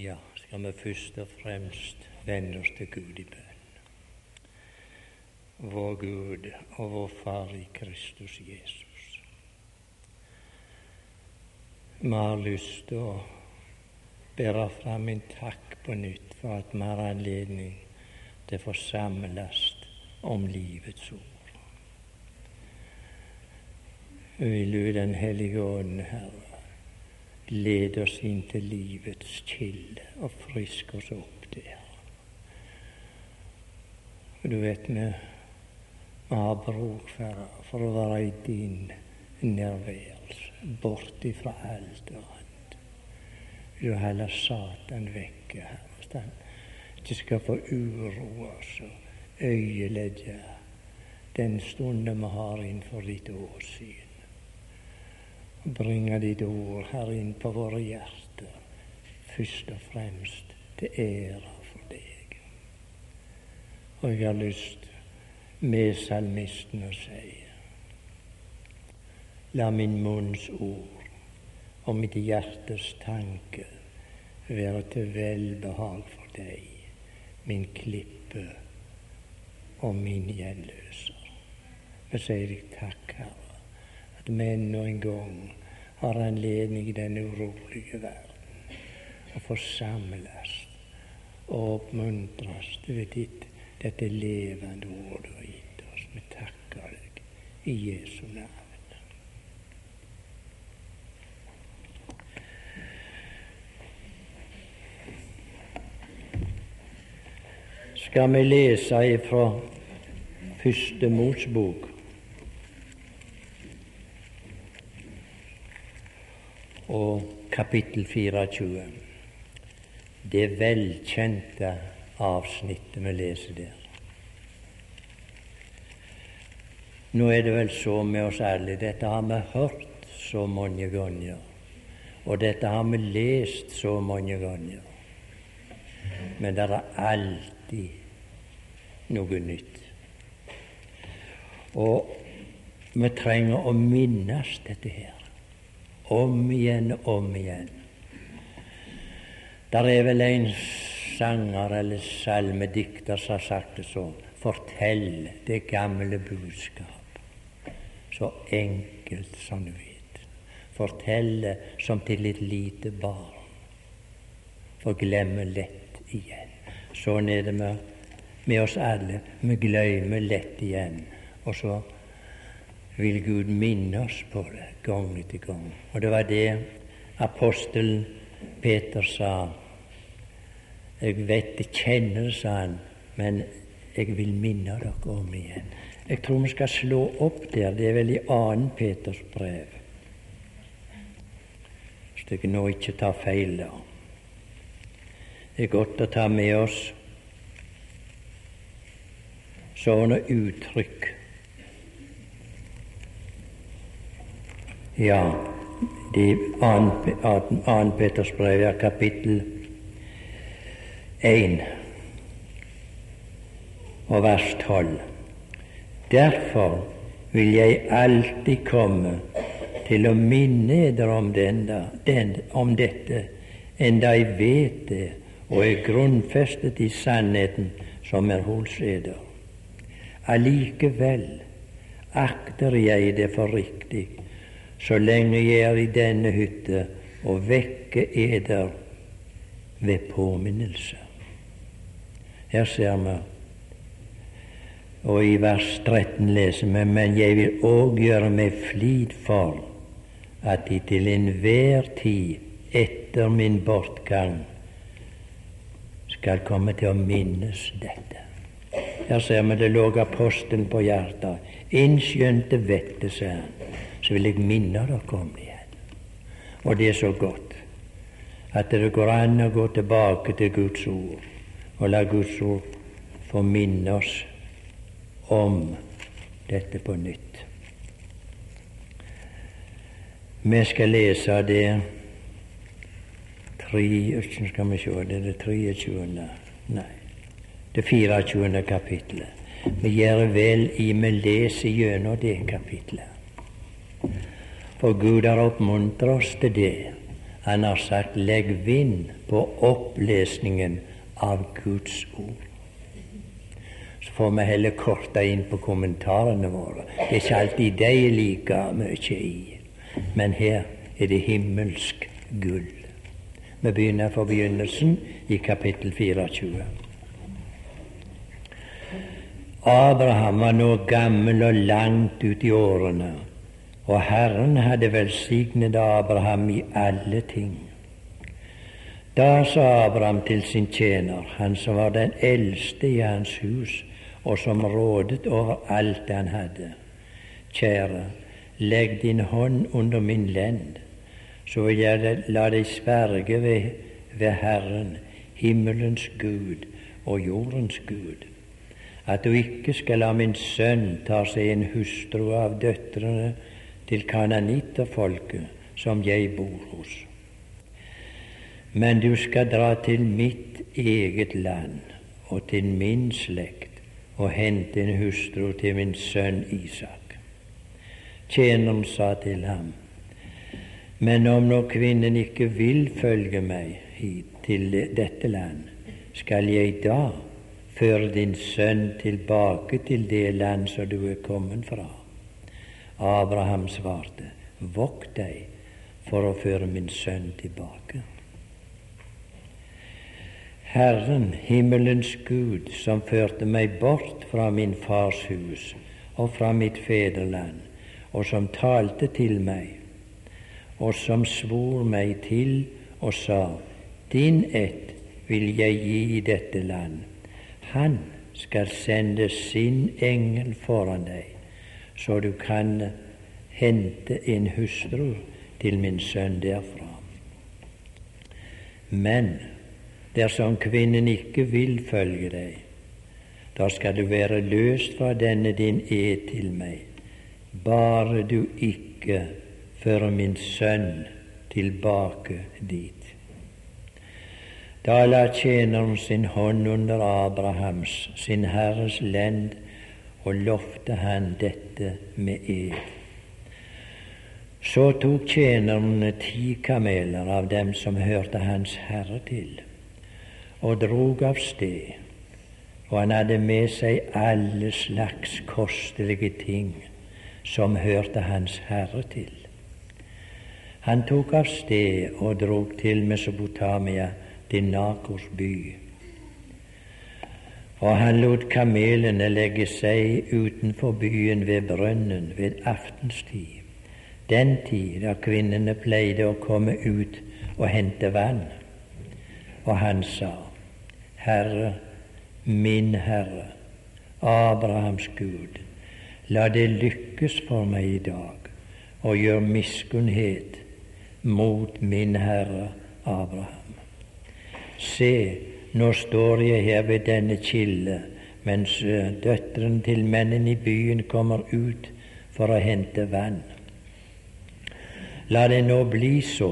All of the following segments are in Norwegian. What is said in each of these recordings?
Ja, skal vi først og fremst vende oss til Gud i bønn. Vår Gud og vår Far i Kristus Jesus. Vi har lyst til å bære fram en takk på nytt for at vi har anledning til å forsamles om livets ord. Vil du Den hellige ånd, Herre, lede oss inn til livets kilde og frisk oss opp der. Og du vet vi, vi har bruk for, for å være i din nærværelse, bort ifra alt annet. Vil du heller Satan vekke, Herre, så han ikke skal få uroe oss og øyelegge den stunden vi har innenfor ditt åsyn bringe ditt ord her inn på våre hjerter, først og fremst til ære for deg. Og jeg har lyst med salmisten å si La min munns ord og mitt hjertes tanke være til velbehag for deg, min klippe og min gjenløser. Vi sier deg takk, Herre at vi ennå en gang har anledning i denne urolige verden å forsamles og oppmuntres ved ditt, dette levende ord du har gitt oss. Vi takker deg i Jesu navn. Skal vi lese ifra Første Mosbok, og kapittel 24. Det velkjente avsnittet vi leser der. Nå er det vel så med oss alle, dette har vi hørt så mange ganger, og dette har vi lest så mange ganger. Men det er alltid noe nytt. Og vi trenger å minnes dette her om igjen om igjen. Der er vel en sanger eller salmedikter som har sagt det sånn Fortell det gamle budskap, så enkelt som du vet. Fortell det som til et lite barn, for glemme lett igjen. Sånn er det med, med oss alle. Vi glemmer lett igjen. Og så vil Gud minne oss på det gang etter gang. Og det var det apostelen Peter sa. Jeg vet jeg kjenner det, sa han, men jeg vil minne dere om igjen. Jeg tror vi skal slå opp der. Det er vel i 2. Peters brev. Hvis jeg nå ikke tar feil, da. Det er godt å ta med oss sånne uttrykk Ja, det er Peters brev, er kapittel 1 og vers 12. Derfor vil jeg alltid komme til å minne dere om, denne, den, om dette, enda jeg vet det og er grunnfestet i sannheten som er hos eder. Allikevel akter jeg det for riktig så lenge jeg er i denne hytte, og vekke eder ved påminnelse. Her ser vi, og i vers 13 leser vi, men jeg vil òg gjøre meg flid for at de til enhver tid etter min bortgang skal komme til å minnes dette. Her ser vi det lå apostelen på hjertet. Innskjønte vettet, sa han så vil jeg minne dere om det igjen. Og det er så godt at det går an å gå tilbake til Guds ord og la Guds ord få minne oss om dette på nytt. Vi skal lese det tre, skal vi se, det er det 23. Nei, det 24. kapittelet. Vi gjør vel i vi leser gjennom det kapittelet. For Gud har oppmuntret oss til det, Han har sagt 'legg vind på opplesningen av Guds ord'. Så får vi heller korte inn på kommentarene våre. Det er ikke alltid de er like mye i, men her er det himmelsk gull. Vi begynner fra begynnelsen i kapittel 24. Abraham var nå gammel og langt ut i årene, og Herren hadde velsignet Abraham i alle ting. Da sa Abraham til sin tjener, han som var den eldste i hans hus, og som rådet over alt han hadde, Kjære, legg din hånd under min lend, så vil jeg la deg sverge ved, ved Herren, himmelens Gud og jordens Gud, at du ikke skal la min sønn ta seg en hustru av døtrene til kananitterfolket som jeg bor hos. Men du skal dra til mitt eget land og til min slekt og hente en hustru til min sønn Isak. Tjeneren sa til ham, men om nå kvinnen ikke vil følge meg hit til dette land, skal jeg da føre din sønn tilbake til det land som du er kommet fra? Abraham svarte, vokt deg for å føre min sønn tilbake. Herren, himmelens Gud, som førte meg bort fra min fars hus og fra mitt fedreland, og som talte til meg, og som svor meg til og sa:" Din ett vil jeg gi i dette land. Han skal sende sin engel foran deg, så du kan hente en hustru til min sønn derfra. Men dersom kvinnen ikke vil følge deg, da skal du være løst fra denne din ed til meg, bare du ikke fører min sønn tilbake dit. Da la tjeneren sin hånd under Abrahams, sin Herres lend, og lovte han dette med ed. Så tok tjeneren ti kameler av dem som hørte hans herre til, og drog av sted, og han hadde med seg alle slags kostelige ting som hørte hans herre til. Han tok av sted og drog til Mesopotamia, til Nakors by. Og han lot kamelene legge seg utenfor byen ved brønnen ved aftenstid, den tid da kvinnene pleide å komme ut og hente vann. Og han sa, Herre, min Herre, Abrahams Gud, la det lykkes for meg i dag, og gjør miskunnhet mot min Herre Abraham. Se, nå står jeg her ved denne kilde, mens eh, døtrene til mennene i byen kommer ut for å hente vann. La det nå bli så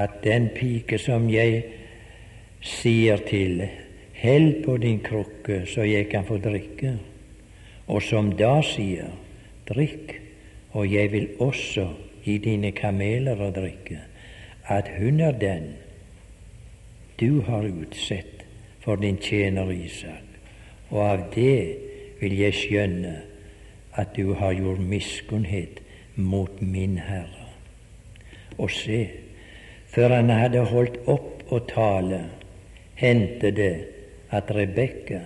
at den pike som jeg sier til, hell på din krukke så jeg kan få drikke, og som da sier, drikk, og jeg vil også gi dine kameler å drikke, at hun er den du har utsett for din tjener Isak, og av det vil jeg skjønne at du har gjort miskunnhet mot min Herre. Og se, før han hadde holdt opp å tale, hendte det at Rebekka,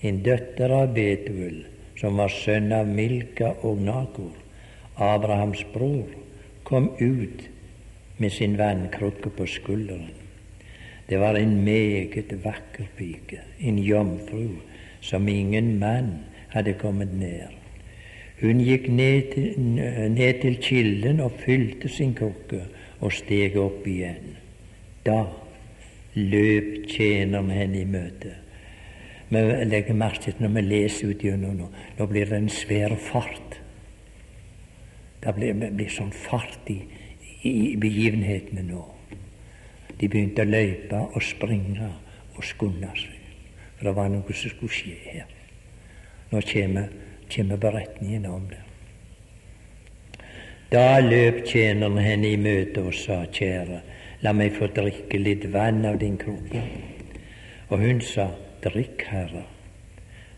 en døtter av Betuel, som var sønn av Milka og Nakor, Abrahams bror, kom ut med sin vannkrukke på skulderen. Det var en meget vakker pike, en jomfru som ingen mann hadde kommet nær. Hun gikk ned til, ned til kilden og fylte sin krukke og steg opp igjen. Da løp tjeneren henne i møte. Vi legger merke til når vi leser ut gjennom nå, nå blir det en svær fart. Det blir, blir sånn fart i, i begivenhetene nå. De begynte å løpe og springe og skunde seg, for det var noe som skulle skje her. Nå kommer, kommer beretningen om det. Da løp tjeneren henne i møte og sa, kjære, la meg få drikke litt vann av din krukke. Og hun sa, drikk, Herre.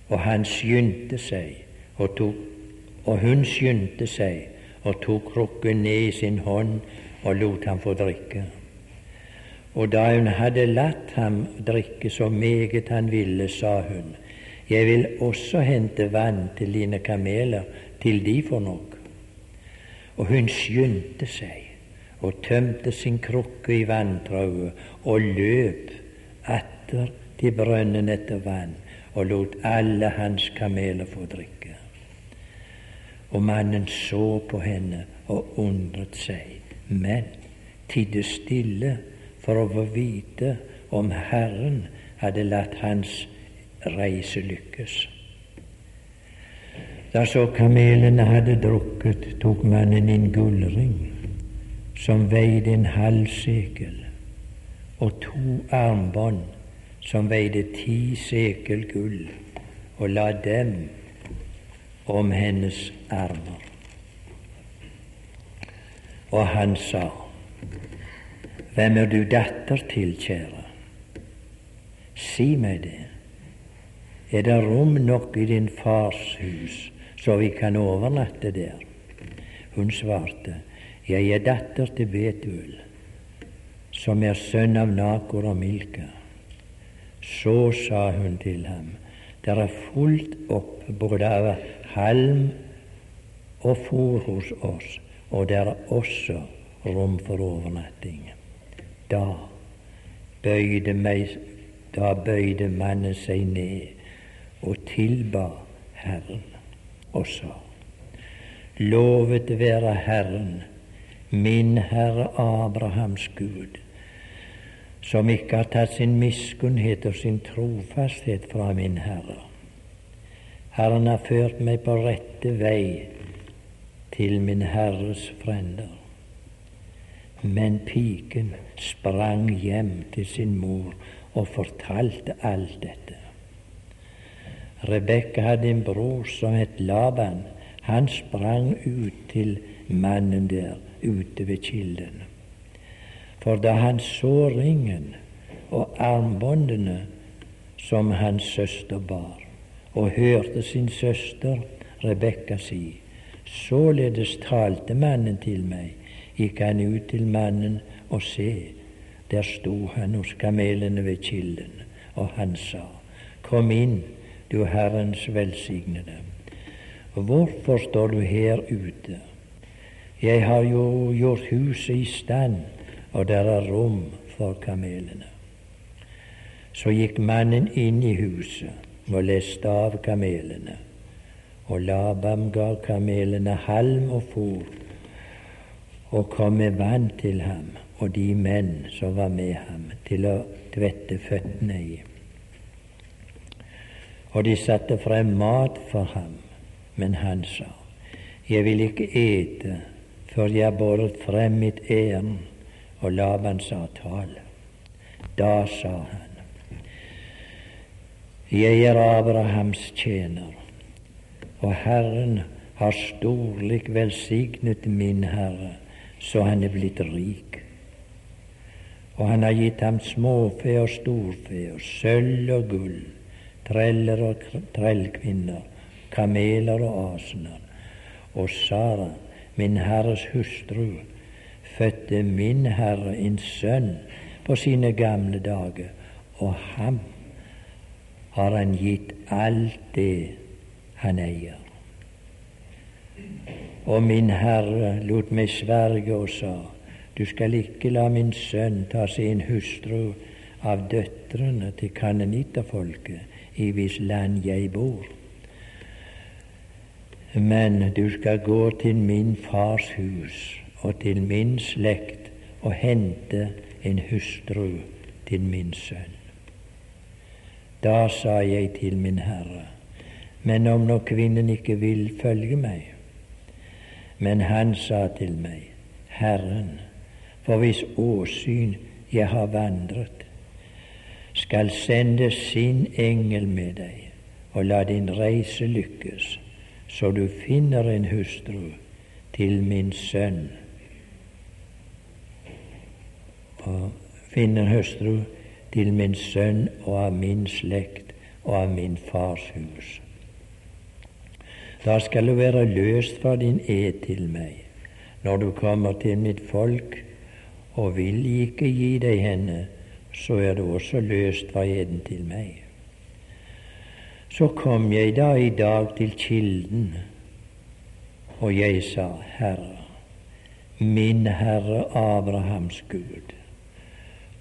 Og han skyndte seg og tok og hun skyndte seg og tok krukken ned i sin hånd og lot ham få drikke. Og da hun hadde latt ham drikke så meget han ville, sa hun, jeg vil også hente vann til dine kameler, til de får nok. Og hun skyndte seg og tømte sin krukke i vanntrauet og løp atter til brønnen etter vann og lot alle hans kameler få drikke. Og mannen så på henne og undret seg, men tidde stille for å få vite om Herren hadde latt hans reise lykkes. Da så kamelene hadde drukket, tok mannen en gullring som veide en halv sekel, og to armbånd som veide ti sekel gull, og la dem om hennes armer. Og han sa, Hvem er du datter til, kjære? Si meg det. Er det rom nok i din fars hus, så vi kan overnatte der? Hun svarte, Jeg er datter til Betuel, som er sønn av Nakor og Milka. Så sa hun til ham, det er fullt opp både av halm og fôr hos oss, og det er også rom for overnatting. Da bøyde, meg, da bøyde mannen seg ned og tilba Herren og sa:" Lovet være Herren, min Herre Abrahams Gud, som ikke har tatt sin miskunnhet og sin trofasthet fra min Herre. Herren har ført meg på rette vei til min Herres frender. Men piken sprang hjem til sin mor og fortalte alt dette. Rebekka hadde en bror som het Laban. Han sprang ut til mannen der ute ved kilden. For da han så ringen og armbåndene som hans søster bar, og hørte sin søster Rebekka si:" Således talte mannen til meg, gikk han ut til mannen, og se, der sto han hos kamelene ved kilden, og han sa:" Kom inn, du Herrens velsignede. Hvorfor står du her ute? Jeg har jo gjort huset i stand, og der er rom for kamelene. Så gikk mannen inn i huset og leste av kamelene, og Labam ga kamelene halm og fôr, og kom med vann til ham og de menn som var med ham, til å tvette føttene i. Og de satte frem mat for ham, men han sa, Jeg vil ikke ete før jeg har båret frem mitt ærend. Og Laban sa, Tal. Da sa han, Jeg er Abrahams tjener, og Herren har storlig velsignet min Herre, så han er blitt rik. Og han har gitt ham småfe og storfe og sølv og gull, treller og trellkvinner, kameler og asener. Og Sara, min Herres hustru, fødte min Herre en sønn på sine gamle dager, og ham har han gitt alt det han eier. Og min Herre lot meg sverge og sa, du skal ikke la min sønn ta seg en hustru av døtrene til kanonitterfolket i hvis land jeg bor men du skal gå til min fars hus og til min slekt og hente en hustru til min sønn. Da sa jeg til min Herre, men om når kvinnen ikke vil følge meg? Men han sa til meg, Herren, for hvis åsyn jeg har vandret, skal sende sin engel med deg og la din reise lykkes så du finner en hustru til min sønn. og finner hustru til min sønn og av min slekt og av min fars hus. Da skal du være løst fra din ed til meg når du kommer til mitt folk, og vil ikke gi deg henne, så er det også løst fra eden til meg. Så kom jeg da i dag til kilden, og jeg sa, Herre, min Herre Abrahams Gud,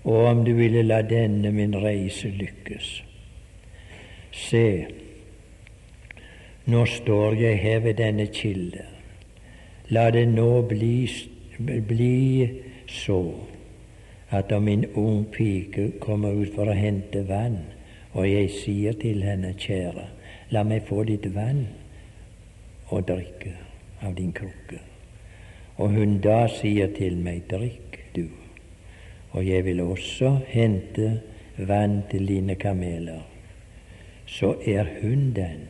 og om du ville la denne min reise lykkes. Se, nå står jeg her ved denne kilde. La det nå bli, bli så at om en ung pike kommer ut for å hente vann, og jeg sier til henne, kjære, la meg få ditt vann og drikke av din krukke. Og hun da sier til meg, drikk du, og jeg vil også hente vann til dine kameler. Så er hun den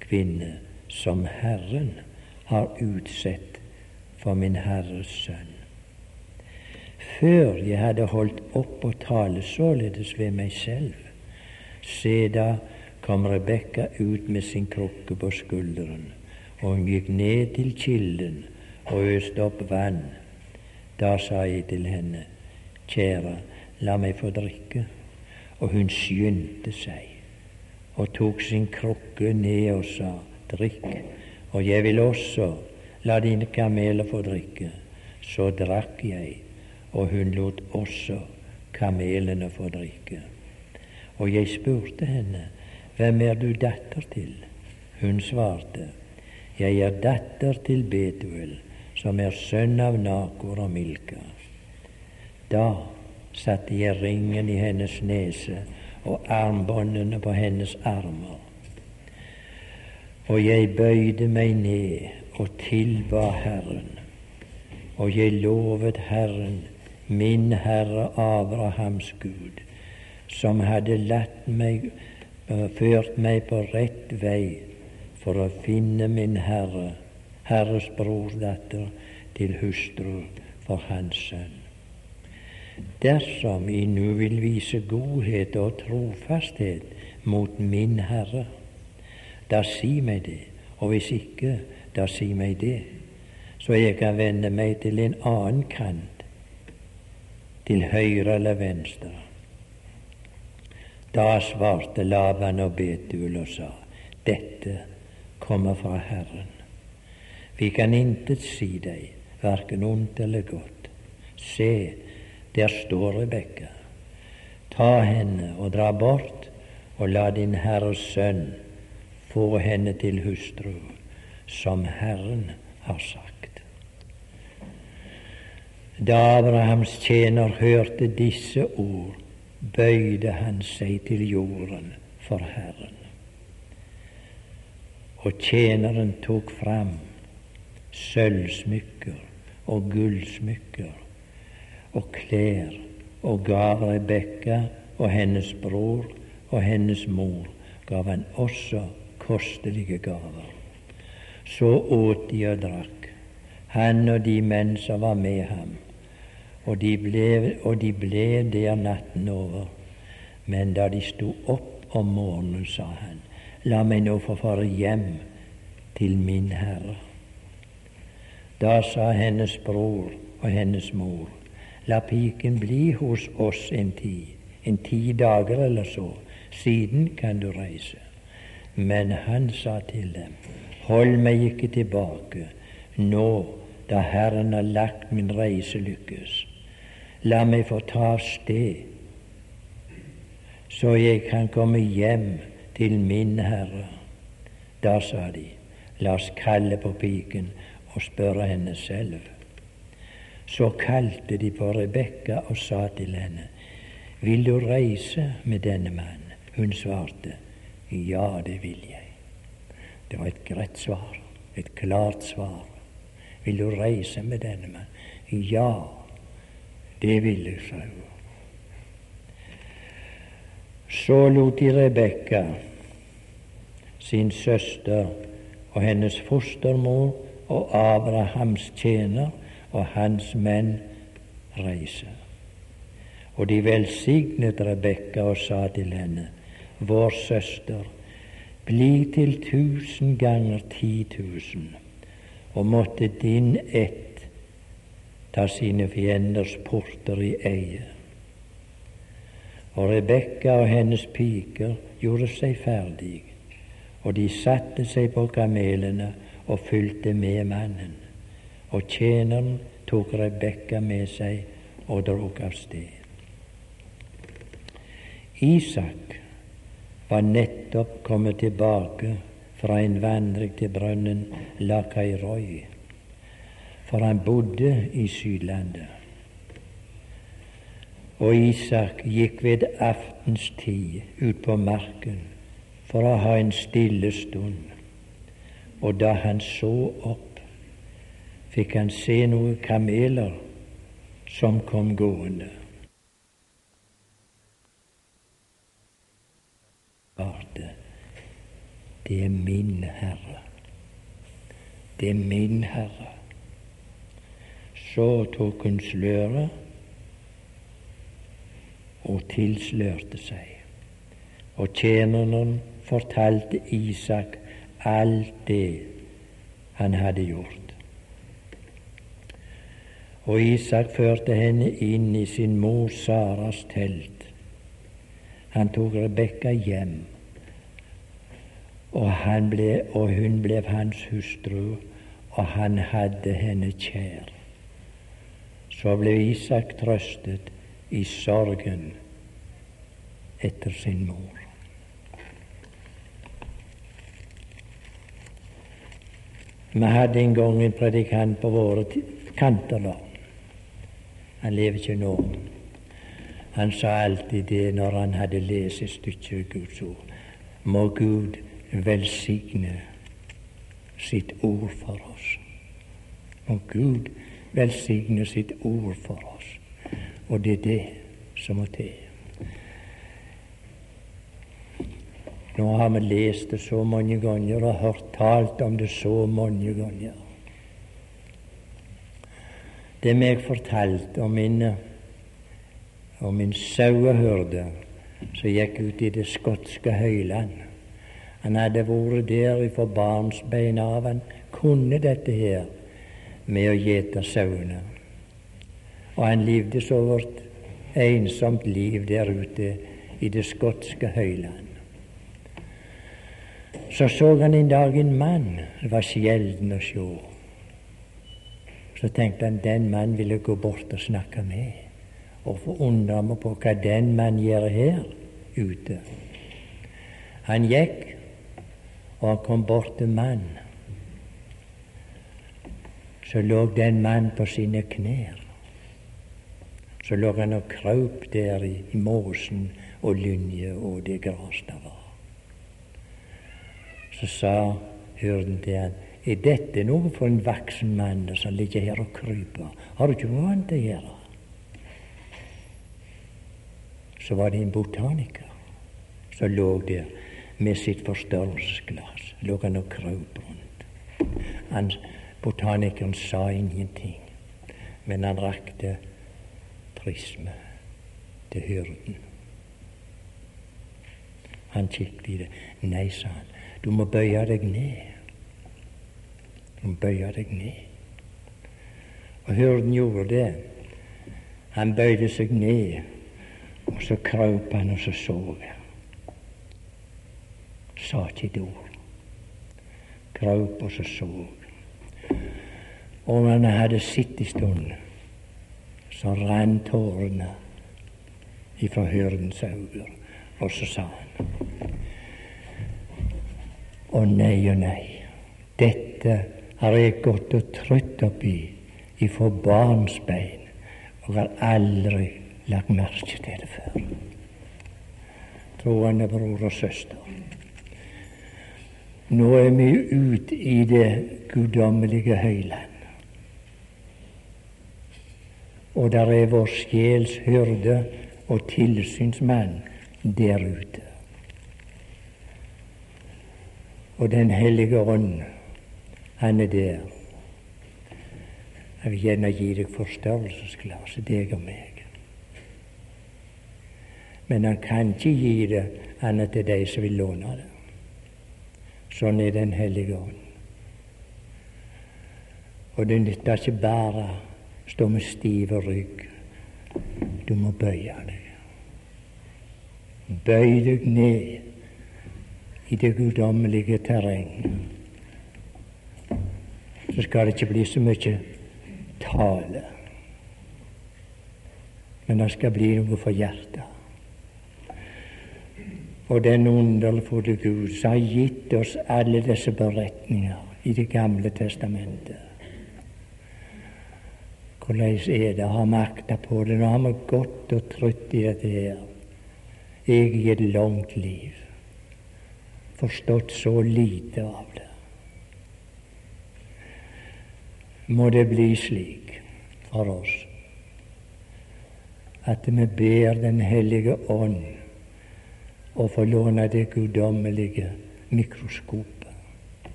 kvinne som Herren har utsett for min Herres sønn. Før jeg hadde holdt opp å tale således ved meg selv, se da kom Rebekka ut med sin krukke på skulderen, og hun gikk ned til kilden og øste opp vann. Da sa jeg til henne, kjære, la meg få drikke. Og hun skyndte seg og tok sin krukke ned og sa, drikk, og jeg vil også la dine kameler få drikke. Så drakk jeg, og hun lot også kamelene få drikke. Og jeg spurte henne, hvem er du datter til? Hun svarte, jeg er datter til Betuel, som er sønn av Nakor og Milka. Da satte jeg ringen i hennes nese og armbåndene på hennes armer. Og jeg bøyde meg ned og tilba Herren, og jeg lovet Herren, min Herre Abrahams Gud, som hadde latt meg, ført meg på rett vei for å finne min Herre Herres brordatter til hustru for hans sønn. Dersom I nu vil vise godhet og trofasthet mot min Herre, da si meg det, og hvis ikke, da si meg det, så jeg kan vende meg til en annen kant, til høyre eller venstre. Da svarte Laban og Betul og sa, dette kommer fra Herren. Vi kan intet si deg, verken ondt eller godt. Se, der står Rebekka. Ta henne og dra bort, og la din Herres sønn få henne til hustru, som Herren har sagt. Da Abrahams tjener hørte disse ord, bøyde han seg til jorden for Herren. Og tjeneren tok fram sølvsmykker og gullsmykker og klær og gav Rebekka og hennes bror og hennes mor gav han også kostelige gaver. Så åt de og drakk, han og de menn som var med ham, og de ble, og de ble der natten over. Men da de sto opp om morgenen, sa han, la meg nå få fare hjem til min Herre. Da sa hennes bror og hennes mor, la piken bli hos oss en tid, en ti dager eller så, siden kan du reise. Men han sa til dem, hold meg ikke tilbake, nå da Herren har lagt min reise lykkes. La meg få ta av sted, så jeg kan komme hjem til min Herre. Da sa de, la oss kalle på piken og spørre henne selv. Så kalte de på Rebekka og sa til henne, Vil du reise med denne mannen? Hun svarte, Ja, det vil jeg. Det var et greit svar, et klart svar. Vil du reise med denne mannen? Ja, det ville jeg, sa. Så lot de Rebekka, sin søster og hennes fostermor og Abrahams tjener og hans menn reise. Og de velsignet Rebekka og sa til henne, vår søster, bli til tusen ganger ti tusen, og måtte din ett ta sine fienders porter i eie. Og Rebekka og hennes piker gjorde seg ferdig, og de satte seg på kamelene og fulgte med mannen. Og tjeneren tok Rebekka med seg og drog av sted. Isak var nettopp kommet tilbake fra en vandring til brønnen Lakairoi, for han bodde i Sydlandet. Og Isak gikk ved aftenstid ut på marken for å ha en stille stund. Og da han så opp, fikk han se noen kameler som kom gående. Det er min Herre. Det er min Herre. Så tok hun sløret og tilslørte seg. Og tjeneren fortalte Isak alt det han hadde gjort. Og Isak førte henne inn i sin mor Saras telt. Han tok Rebekka hjem, og, ble, og hun ble hans hustru, og han hadde henne kjær. Så ble Isak trøstet i sorgen etter sin mor. Vi hadde en gang en predikant på våre kanter da. Han lever ikke nå. Han sa alltid det når han hadde lest et stykke Guds ord. Må Gud velsigne sitt ord for oss. Må Gud velsigne sitt ord for oss. Og det er det som må til. Nå har vi lest det så mange ganger og hørt talt om det så mange ganger. Det er meg fortalte om min, om min sauehyrde som gikk ut i det skotske høyland. Han hadde vært der fra barnsbeina av. Han kunne dette her med å gjete sauene. Og han levde så vårt ensomt liv der ute i det skotske høyland. Så så han en dag en mann det var sjelden å se. Så tenkte han den mann ville gå bort og snakke med, og forundra meg på hva den mann gjør her ute. Han gikk, og han kom bort til mann. Så lå den mann på sine knær. Så lå han og kraup der i, i måsen og lynje og det gras der var. Så sa hyrden til han, er dette noe for en voksen mann som ligger her og kryper? Har du ikke noe annet å gjøre? Så var det en botaniker som lå der med sitt forstørrelsesglass. Lå han og krøp rundt. Han, botanikeren sa ingenting, men han rakte prisme til hyrden. Han kikket i det. Nei, sa han, du må bøye deg ned. Du må bøye deg ned. Og hyrden gjorde det. Han bøyde seg ned, og så krøp han, og så han. Sa ikke et ord. Krøp, og så så Og når han hadde sittet en stund, så rant tårene ifra hyrdens øyne. Og så sa han Å nei og nei, dette har jeg gått og trøtt oppi ifra barnsbein, og har aldri lagt merke til det før. Troende bror og søster. Nå er vi ute i det guddommelige høyland. Og der er vår sjels hyrde og tilsynsmann der ute. Og Den hellige ånd, han er der. Jeg vil gjerne gi deg forstørrelsesglasset, deg og meg. Men han kan ikke gi det annet til de som vil låne det. Sånn er Den hellige ånd. Og det nytter ikke bare å stå med stiv rygg. Du må bøye deg. Bøy deg ned i det guddommelige terreng. Så skal det ikke bli så mye tale, men det skal bli noe for hjertet. Og den underfulle Gud som har gitt oss alle disse beretninger i Det gamle testamentet. Hvordan er det å ha makta på det? Nå har vi gått og trutt i dette her. Jeg i et langt liv forstått så lite av det. Må det bli slik for oss at vi ber Den hellige ånd å få låne det guddommelige mikroskopet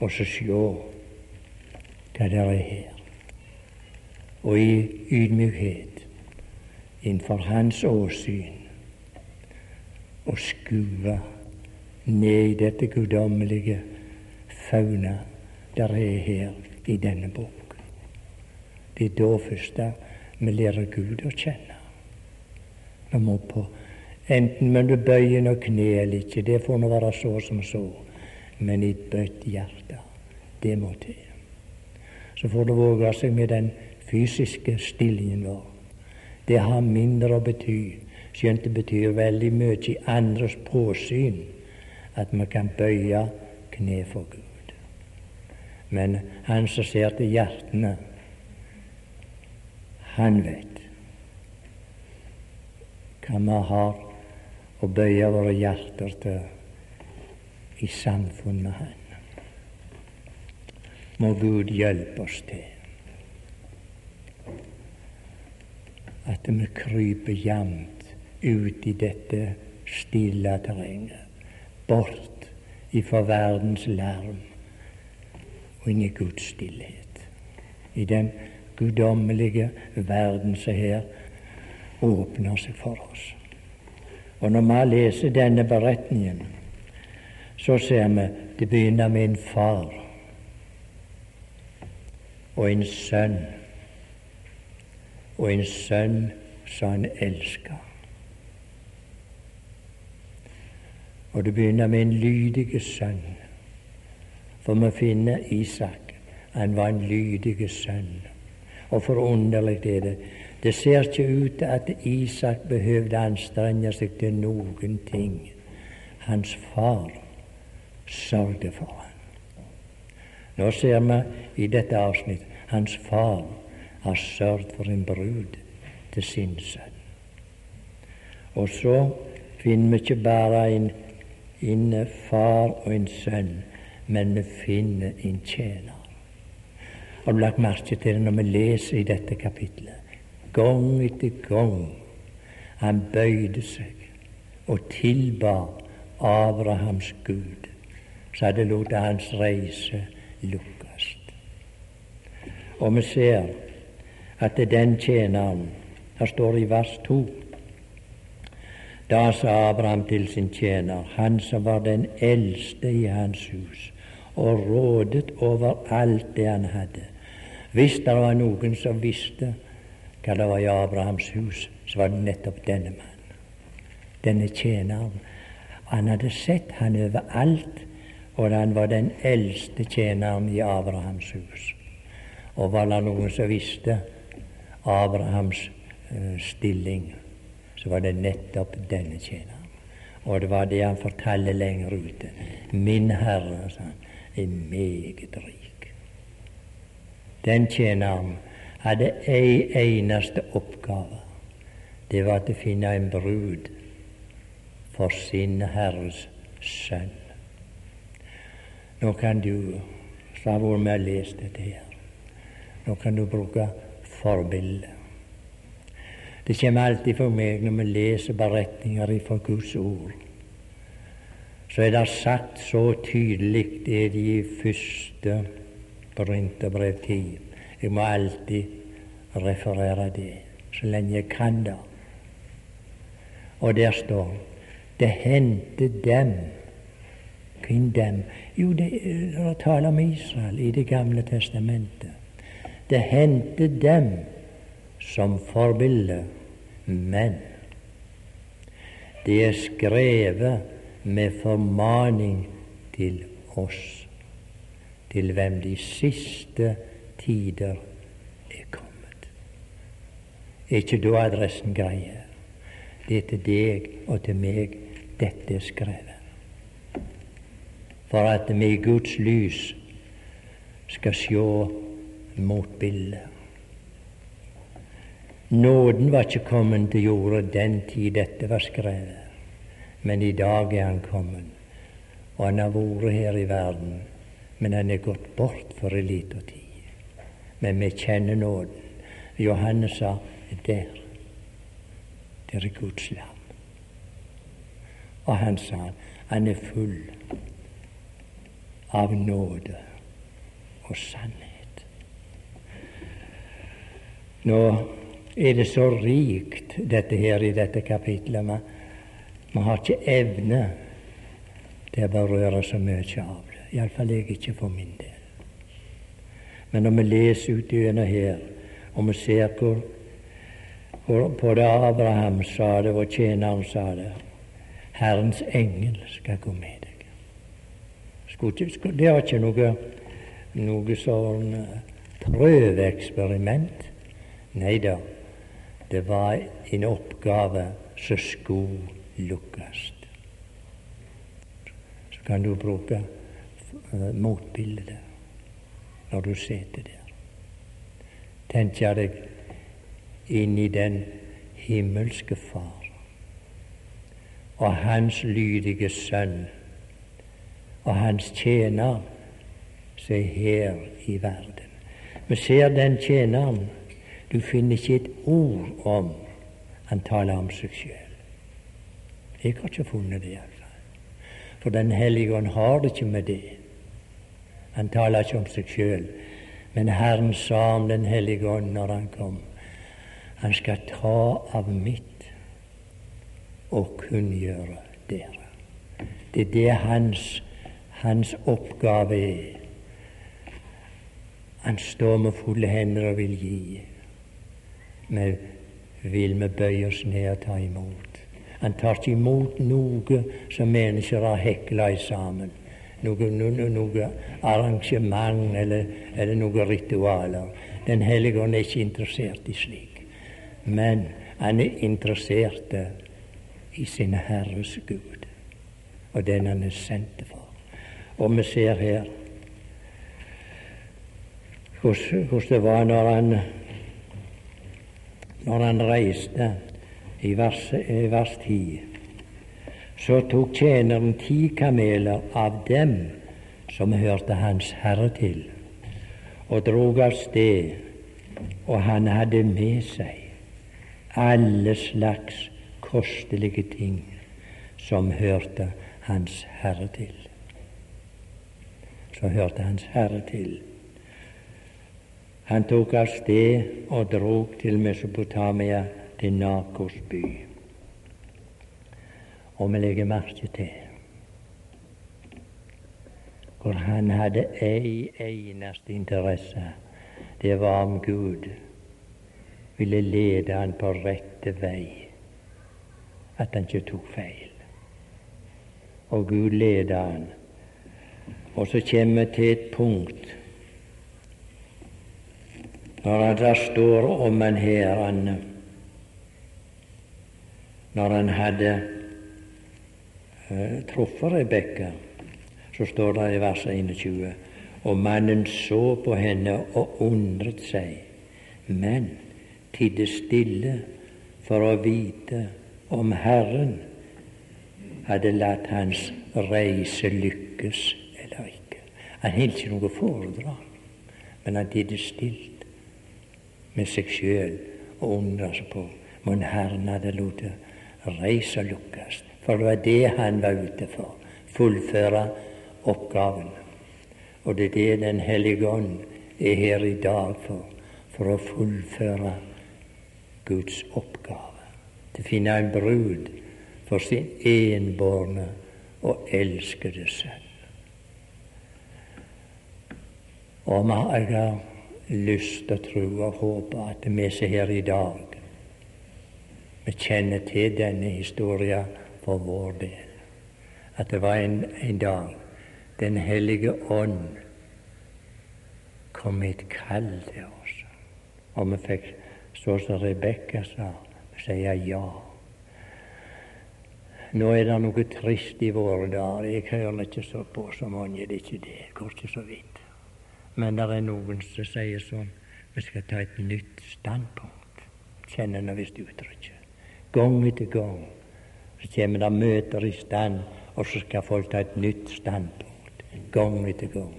og så se hva det er her og i ydmykhet innenfor Hans åsyn og skue ned i dette guddommelige fauna der er her i denne bok. Det er da først vi lærer Gud å kjenne. Vi må på Enten men du bøyer noe kne eller ikke, det får nå være så som så, men et bøtt hjerte, det må til. Så får det våge seg med den fysiske stillingen vår. Det har mindre å bety, skjønt det betyr veldig mye i andres påsyn at vi kan bøye kne for Gud. Men han som ser til hjertene, han vet hva vi har å bøye våre hjerter til i samfunn med Han. Må Gud hjelpe oss til at vi kryper jevnt ut i dette stille terrenget, bort ifra verdens larm og inn i Guds stillhet. I den guddommelige verden som her åpner seg for oss. Og når vi leser denne beretningen, så ser vi det begynner med en far og en sønn og en sønn som han elska. Og det begynner med en lydig sønn, for vi finner Isak. Han var en lydig sønn. Og forunderlig er det. Det ser ikke ut til at Isak behøvde anstrenge seg til noen ting. Hans far sørget for ham. Nå ser vi i dette avsnitt hans far har sørget for en brud til sin sønn. Og så finner vi ikke bare en, en far og en sønn, men vi finner en tjener. Har du lagt merke til det når vi leser i dette kapitlet? Gang etter gang han bøyde seg og tilba Abrahams Gud, så hadde latt hans reise lukkes. Og vi ser at den tjeneren Her står det i vers 2. Da sa Abraham til sin tjener, han som var den eldste i hans hus, og rådet over alt det han hadde. Hvis det var noen som visste hva det var i Abrahams hus, så var det nettopp denne mannen. Denne tjeneren. Han hadde sett han overalt, og han var den eldste tjeneren i Abrahams hus. Og var det noen som visste Abrahams uh, stilling, så var det nettopp denne tjeneren. Og det var det han fortalte lenger ute. Min Herre, sa han, er meget rik. Den tjeneren hadde ei eneste oppgave. Det var å finne en brud for sin Herres sønn. Nå kan du, som har vært med og lest dette her, nå kan du bruke forbildet. Det kommer alltid for meg når vi leser beretninger fra Guds ord. Så er det sagt så tydelig det er de første Korinterbrev 10. Jeg må alltid referere det så lenge jeg kan det. Og der står det hendte dem Hvem dem? Jo, det, det taler om Israel i Det gamle testamentet. Det hendte dem som forbilde, men det er skrevet med formaning til oss, til hvem de siste tider er kommet. Er ikke da adressen greie? Det er til deg og til meg dette er skrevet. For at vi i Guds lys skal sjå motbildet. Nåden var ikke kommet til jorda den tid dette var skrevet, men i dag er han kommet. Og han har vært her i verden, men han er gått bort for en liten tid. Men vi kjenner nåden. Johannes sa der, der er Guds lam. Og han sa han er full av nåde og sannhet. Nå er det så rikt, dette her i dette kapitlet. Vi har ikke evne til å berøre så mye av det. Iallfall jeg ikke for min. Men når vi leser ut gjennom her, og vi ser hvor, hvor det Abraham sa det, og tjeneren sa det Herrens engel skal gå med deg. Det var ikke noe, noe sånn eh, prøveeksperiment. Nei da, det var en oppgave som skulle lukkes. Så kan du bruke uh, motbildet når du sitter der. Tenker deg inn i den himmelske Far og Hans lydige Sønn og Hans tjener som er her i verden. Vi ser den tjeneren du finner ikke et ord om han taler om seg sjøl. Jeg har ikke funnet det, iallfall. For Den hellige ånd har det ikke med det. Han taler ikke om seg sjøl. Men Herren sa om Den hellige ånd når han kom, han skal ta av mitt og kunngjøre dere. Det er det hans, hans oppgave er. Han står med fulle hender og vil gi vi vil vi bøye oss ned og ta imot. Han tar ikke imot noe som mennesker har hekla sammen. Noe, noe, noe arrangement eller, eller noen ritualer. Den hellige ånd er ikke interessert i slik. Men han er interessert i sin Herres Gud og den han er sendt for. Og vi ser her hvordan det var når han når han reiste i vers, vers 10, så tok tjeneren ti kameler av dem som hørte Hans Herre til, og drog av sted, og han hadde med seg alle slags kostelige ting som hørte Hans Herre til. Så hørte Hans Herre til. Han tok av sted og drog til Mesopotamia, til Nakos by. Og vi legger merke til hvor han hadde ei eneste interesse. Det var om Gud ville lede han på rette vei, at han ikke tok feil. Og Gud lede han. Og så kommer vi til et punkt når det står om en her han, Når han hadde truffet Rebekka, så står det i vers 21 og mannen så på henne og undret seg, men tidde stille for å vite om Herren hadde latt hans reise lykkes eller ikke. Han holdt ikke noe foredrag, men han tidde stilt med seg sjøl og undra seg på om Herren hadde latt reisa lukkast. For det var det han var ute for. Fullføre oppgaven. Og det er det Den hellige ånd er her i dag for. For å fullføre Guds oppgave. Til å finne en brud for sin enbårne og elskede sønn. Og jeg har lyst til å tro og håpe at vi som her i dag, vi kjenner til denne historien for vår del. At det var en, en dag Den hellige ånd kom med et kall til oss. Og vi fikk, så som Rebekka sa, si ja. Nå er det noe trist i våre dager. Jeg hører ikke så på så mange, det er ikke det. Det går ikke så vidt. Men det er noen som sier sånn Vi skal ta et nytt standpunkt. Kjenner nå visst uttrykket. Gang etter gang så kommer det møter i stand, og så skal folk ta et nytt standpunkt. Gang etter gang.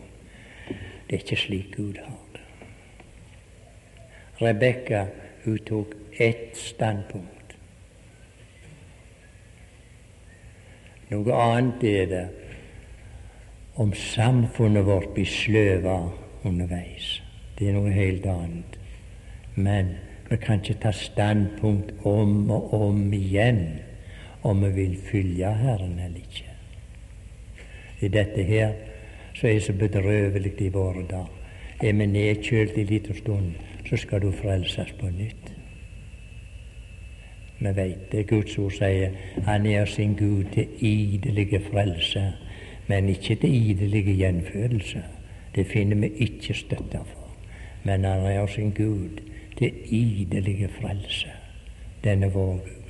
Det er ikke slik Gud har det. Rebekka hun tok ett standpunkt. Noe annet er det om samfunnet vårt blir sløva underveis. Det er noe helt annet. Men vi kan ikke ta standpunkt om og om igjen om vi vil følge Herren eller ikke. I dette her så er det så bedrøvelig i våre dager. Er vi nedkjølt en liten stund, så skal du frelses på nytt. Vi veit det. Guds ord sier han er sin Gud til idelige frelse, men ikke til idelige gjenfødelse. Det finner vi ikke støtte for. Men han er sin Gud til idelige frelse. Denne vår Gud.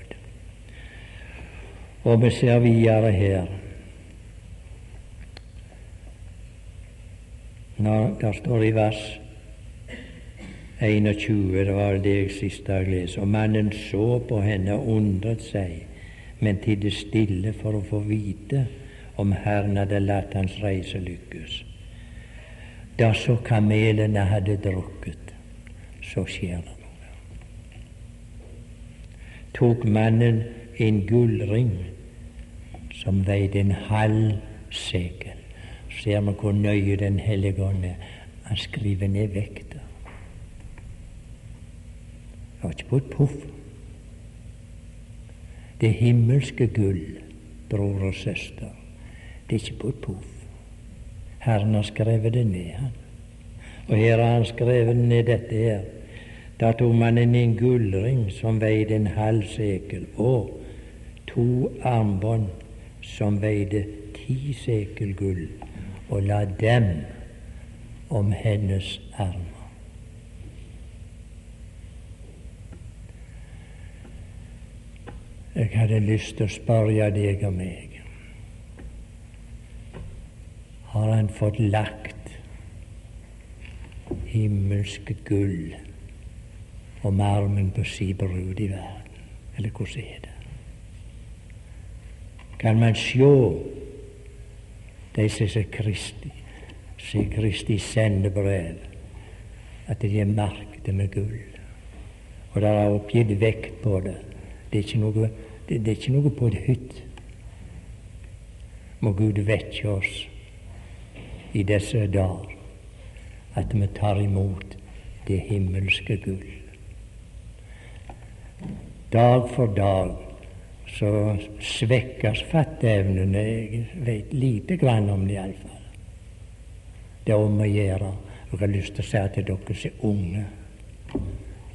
Og vi ser videre her Når det står i vers 21, det var det jeg sist har leste, og mannen så på henne og undret seg, men tidde stille for å få vite om Herren hadde latt hans reise lykkes. Da så kamelene hadde drukket, så skjer det noe. Tok mannen en gullring som veide en halv sekel ser vi hvor nøye Den hellige ånd er. Han skriver ned vekta. Det var ikke på et poff. Det himmelske gull, bror og søster, det er ikke på et poff. Herren har skrevet det ned, han. Og her har han skrevet ned dette her. Da tok man en gullring som veide en halv sekel, og to armbånd som veide ti sekel gull og la dem om hennes armer. Jeg hadde lyst til å spørre deg og meg Har han fått lagt himmelsk gull om armen på si brud i verden? Eller hvordan er det? Kan man sjå de som ser Kristi, ser Kristi sendebrev, at de er merkte med gull. Og det er oppgitt vekt på det. Det er ikke noe, det, det er ikke noe på et hytt. Må Gud vekke oss i disse dager at vi tar imot det himmelske gull. Dag for dag så svekkes fatteevnene. Jeg vet lite grann om det iallfall. Det er om å gjøre. Jeg har lyst til å si til dere som er unge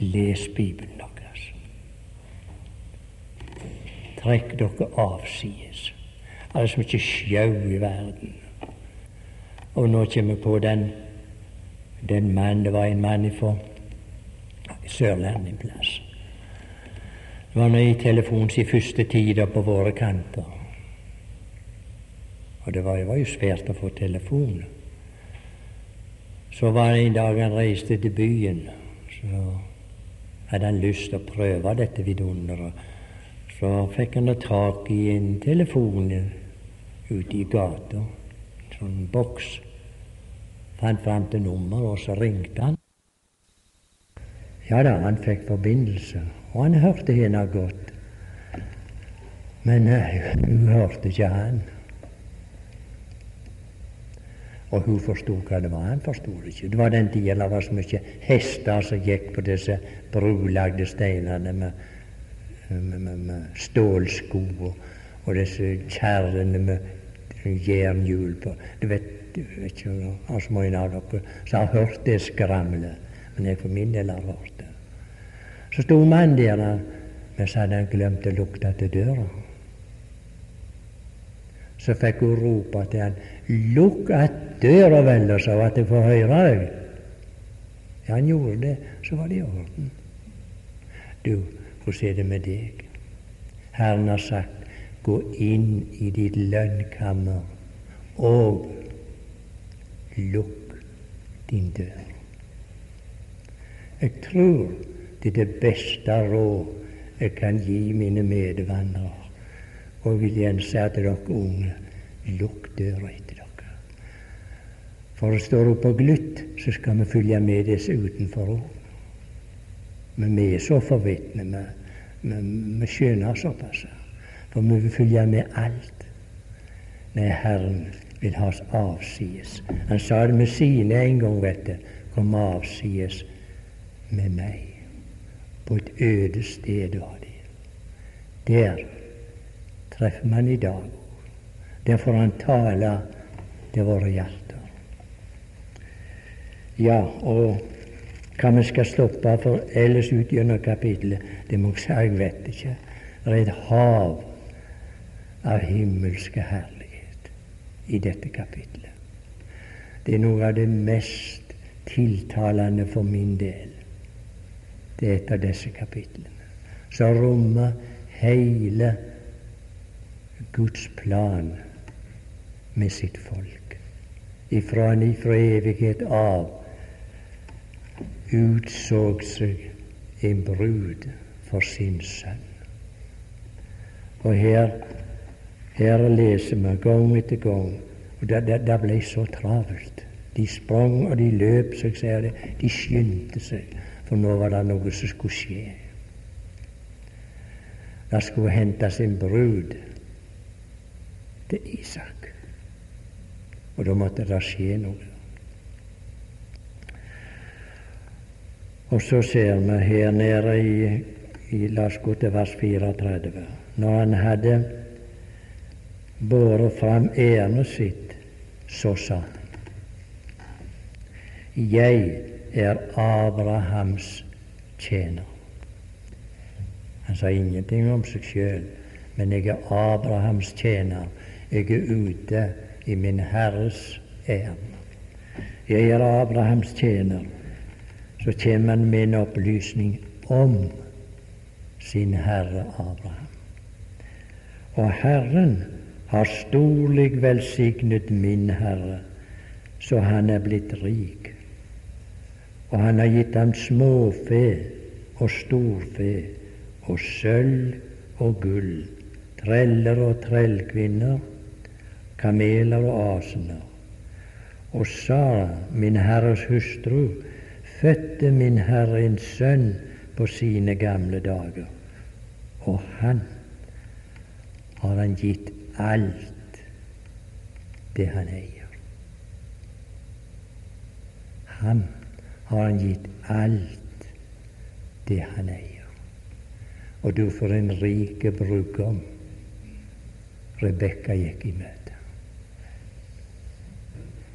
les Bibelen deres. Trekk dere avsides. Det er så mye sjau i verden. Og nå kommer vi på den den mann, Det var en mann fra Sørlandet en plass var nå i telefonens første tider på våre kanter. Og det var, det var jo svært å få telefon. Så var det en dag han reiste til byen. Så hadde han lyst til å prøve dette vidunderet. Så fikk han tak i en telefon ute i gata. En sånn boks. Fant fram til nummeret, og så ringte han. Ja da, han fikk forbindelse. Og han hørte henne godt. Men nei, hun hørte ikke han. Og hun forsto hva det var. Han forsto det ikke. Det var den tida det var så mye hester som gikk på disse brulagde steinene med med, med, med stålsko og, og disse kjerrene med jernhjul på. Du vet, vet ikke hvor mange av dere som har hørt det skramlet, men jeg for min del har hørt det. Så sto mannen der, men så hadde han glemt å lukte til døra. Så fikk hun rope til han 'Lukk att døra, vel, og så at jeg får høre deg'. Ja, han gjorde det, så var det i orden. Du, hvordan er det med deg? Herren har sagt gå inn i ditt lønnkammer og lukk din dør. Jeg tror det er det beste råd jeg kan gi mine medvandrere. Og vil igjen si til dere unge lukk døra etter dere. For det står oppe på glutt, så skal vi følge med disse utenfor òg. Men vi er så forvitne. Vi, vi skjønner såpass. For vi vil følge med alt. Nei, Herren vil ha oss avsides. Han sa det med sine en gang, vet du. Kom avsides med meg. På et øde sted var det. Der treffer man i dag. Der får han tale til våre hjerter. Ja, og hva vi skal stoppe for ellers ut gjennom kapittelet, det må jeg si, jeg vet ikke. Det er et hav av himmelske herlighet i dette kapitlet. Det er noe av det mest tiltalende for min del. Det er et av disse kapitlene som rommer hele Guds plan med sitt folk. Ifra en ifra evighet av utsåg seg en brud for sin sønn. Og her her leser vi gang etter gang, og det, ble så travelt. De sprang og de løp, så jeg sier det. De skyndte seg, for nå var det noe som skulle skje. Det skulle hentes en brud til Isak, og da måtte det skje noe. Og så ser vi her nede i, i La oss gå til vers 34. Når han hadde båret fram ærendet sitt, så sa han Jeg er Abrahams tjener. Han sa ingenting om seg sjøl, men jeg er Abrahams tjener. Jeg er ute i min Herres ærend. Jeg er Abrahams tjener. Så kommer han med en opplysning om sin Herre Abraham. Og Herren har storlig velsignet min Herre, så han er blitt rik. Og han har gitt ham småfe og storfe og sølv og gull, treller og trellkvinner, kameler og asener. Og Sara, min Herres hustru, fødte min Herre en sønn på sine gamle dager, og han har han gitt alt det han eier. Ham har han gitt alt det han eier. Og du, for en rike brudgom Rebekka gikk i møte.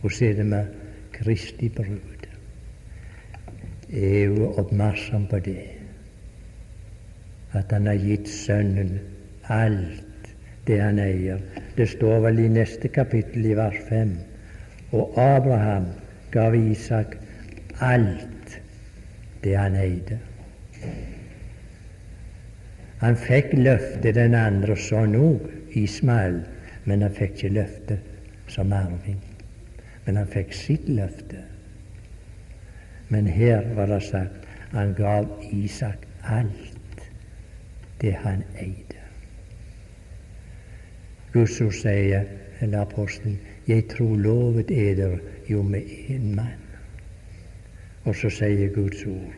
Og så med Kristi brud. Er jo oppmerksom på det, at han har gitt Sønnen alt det han eier. Det står vel i neste kapittel, i vers 5. Og Abraham gav Isak alt det han eide. Han fikk løftet den andre sånn òg, Ismael, men han fikk ikke løftet som arving. Men han fikk sitt løfte. Men her var det sagt han gav Isak alt det han eide. Guds sier, eller apostelen, 'Jeg tror lovet eder jo med én mann'. Og så sier Guds ord,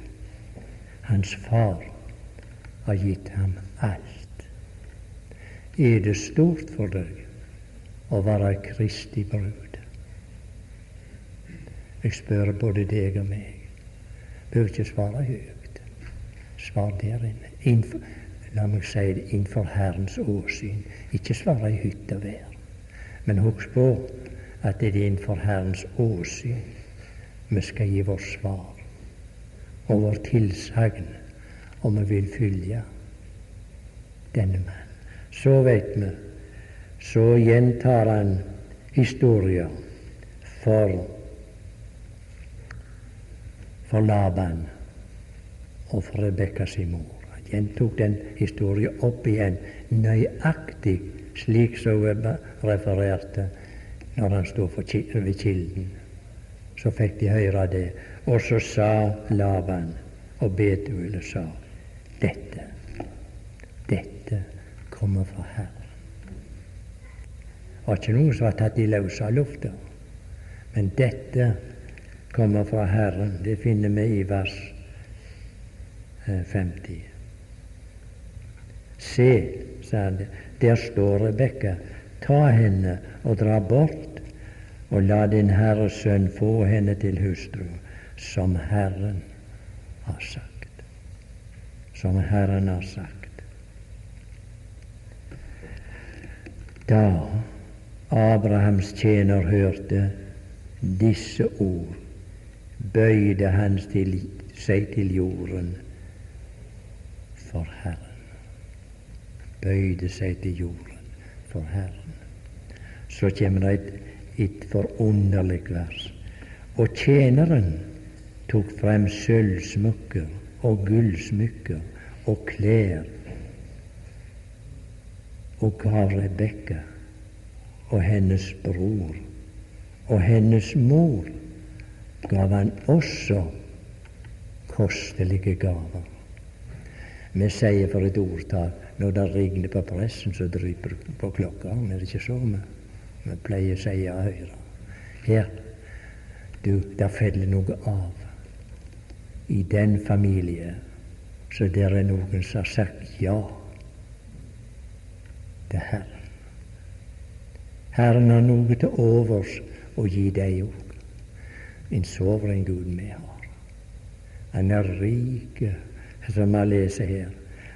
hans far har gitt ham alt. Er det stort for deg å være Kristi brud? Jeg spør både deg og meg. Bør ikke svare høyt. Svar der inne. Innenfor, La meg si det innenfor Herrens åsyn. Ikke svare i hytt og vær. Men husk på at det er innenfor Herrens åsyn vi skal gi vårt svar og vår tilsagn om vi vil følge denne mann. Så vet vi, så gjentar han historien for, for Laban og for Rebekka sin mor. Han gjentok den historien opp igjen nøyaktig slik som hun refererte når han sto ved kilden. Så fikk de høre det. Og så sa Laban og Betuel sa dette, dette kommer fra Herren. Det var ikke noe som var tatt i løse lufta. Men dette kommer fra Herren. Det finner vi i vers 50. Eh, Se, sa han, der står Rebekka. Ta henne og dra bort, og la din Herres sønn få henne til hustru, som Herren har sagt. Som Herren har sagt. Da Abrahams tjener hørte disse ord, bøyde han til, seg til jorden for Herren bøyde seg til jorden for Herren. Så kommer det et, et forunderlig vers. Og tjeneren tok frem sølvsmykker og gullsmykker og klær og gav Rebekka og hennes bror og hennes mor gav han også kostelige gaver. Vi sier for et ordtak når det regner på pressen, så dryper det på klokka. Er det ikke så vi, vi pleier å si ja høyre? Her, du, der faller noe av. I den familie så der er noen som har sagt ja til Herren. Herren har noe til overs å gi deg òg. En soveren Gud vi har. Han er rik, som vi leser her.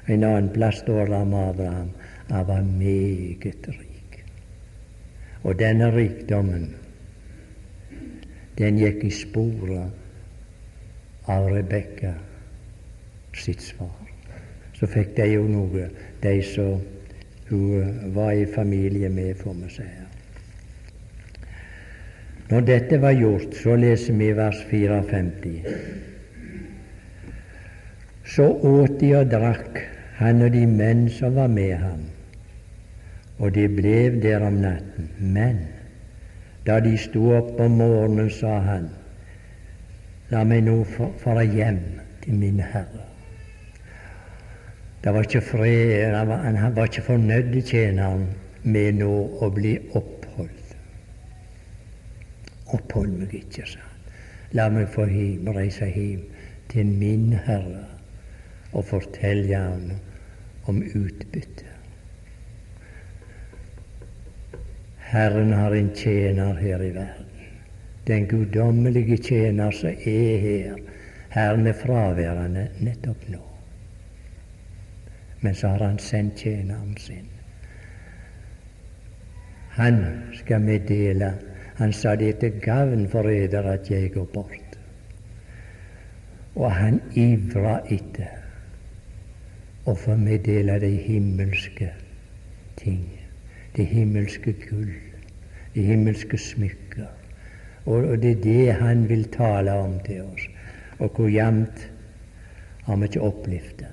En annen plass står det om Abraham han var meget rik. Og denne rikdommen, den gikk i sporet av Rebekka sitt svar. Så fikk de jo noe, de som hun var i familie med, får vi si. Når dette var gjort, så leser vi vers 54. Så åt de og drakk han og de menn som var med ham, og de ble der om natten. Men da de sto opp om morgenen, sa han, la meg nå fare hjem til min Herre. Det var ikke fred, han var ikke fornøyd, tjeneren, med nå å bli oppholdt. Opphold meg ikke, sa han. La meg få hjem, reise hjem til min Herre og fortelle ham om utbytte. Herren har en tjener her i verden. Den guddommelige tjener som er her. Herren er fraværende nettopp nå. Men så har han sendt tjeneren sin. Han skal meddele. Han sa det til gavn for eder at jeg går bort. Og han ivra etter og få meddele de himmelske ting, de himmelske gull, det himmelske smykker. Og, og det er det han vil tale om til oss. Og hvor jevnt har vi ikke opplevd det.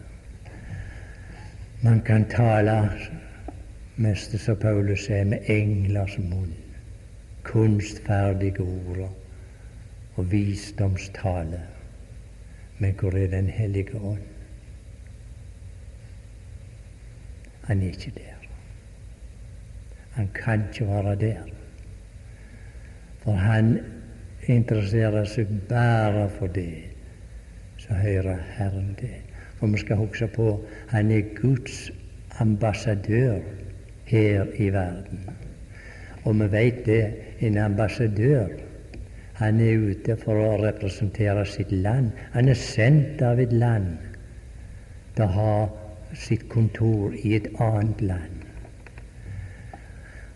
Man kan tale, mest som Paulus sier, med englers munn, kunstferdige ord og visdomstale. Men hvor er Den hellige ånd? Han er ikke der. Han kan ikke være der. For han interesserer seg bare for det så hører Herren det. For vi skal huske på han er Guds ambassadør her i verden. Og vi vet det, en ambassadør han er ute for å representere sitt land. Han er sendt av et land til å ha sitt kontor i et annet land.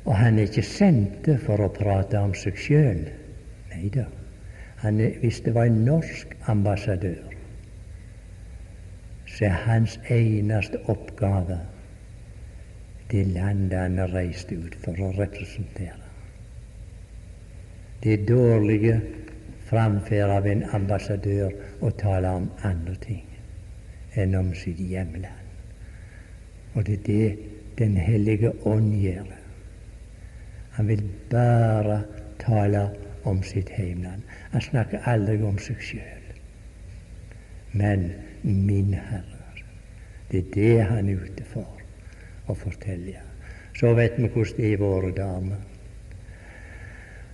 Og han er ikke sendt for å prate om seg sjøl. Nei da. Hvis det var en norsk ambassadør, så er hans eneste oppgave det landet han har reist ut for å representere. Det dårlige framferd av en ambassadør å tale om andre ting enn om sitt hjemland. Og det er det Den hellige ånd gjør. Han vil bare tale om sitt heimland. Han snakker aldri om seg sjøl. Men min Herre, det er det han er ute for å fortelle. Så vet vi hvordan det er i våre damer.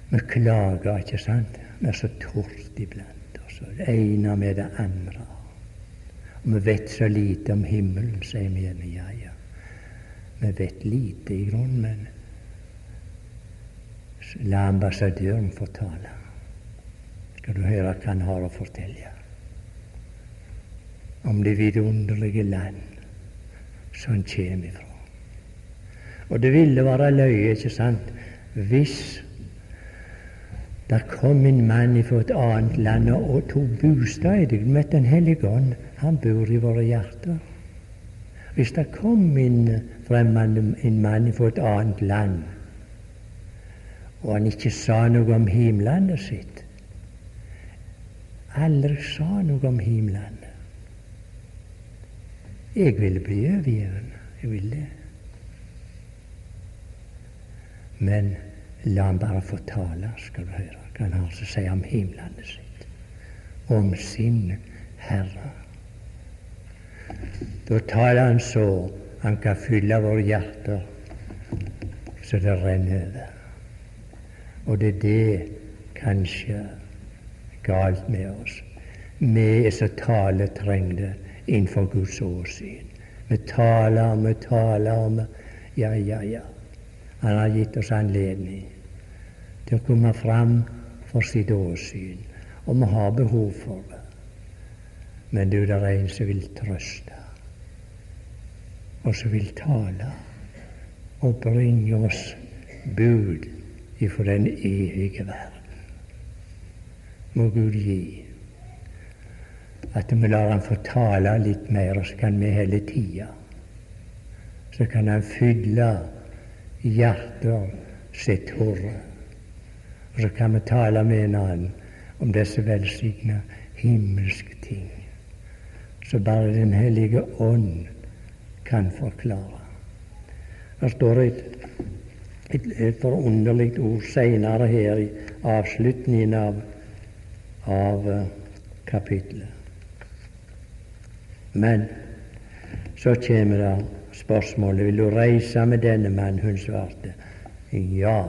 Vi klager, ikke sant? Vi er så tort iblant oss, det ene med det andre. Og vi vet så lite om himmelen, sier vi. Ja, ja. Vi vet lite i grunnen, la ambassadøren få tale. Skal du høre hva han har å fortelle om det vidunderlige land som han kommer ifra. Og det ville være løye, ikke sant, hvis det kom en mann fra et annet land og tok bostad i deg. Med Den hellige ånd, han bor i våre hjerter. Hvis det kom en fremmed en mann fra et annet land, og han ikke sa noe om himlandet sitt Aldri sa noe om himlandet. Jeg ville bli overgitt. Jeg ville. Men La han bare få tale, skal du høre hva han har å si om himlandet sitt, om sin Herre. Da taler han så han kan fylle våre hjerter så det renner over. Og det er det kanskje galt med oss. Vi er så taletrengte innenfor Guds åsyn. Vi taler vi taler om Ja, ja, ja. Han har gitt oss anledning til å komme fram for sitt åsyn. Og vi har behov for det. Men du, det er en som vil trøste, og som vil tale og bringe oss bud ifra den evige verden. Må Gud gi at vi lar Han få tale litt mer, så kan vi hele tida. Så kan Han fylle hjertet sitt hode. Og så kan vi tale med en annen om disse velsigna himmelske ting, så bare Den hellige ånd kan forklare. Det står et, et, et forunderlig ord seinere her i avslutningen av, av uh, kapitlet. Men så kommer det spørsmålet vil du reise med denne mann. Hun svarte ja,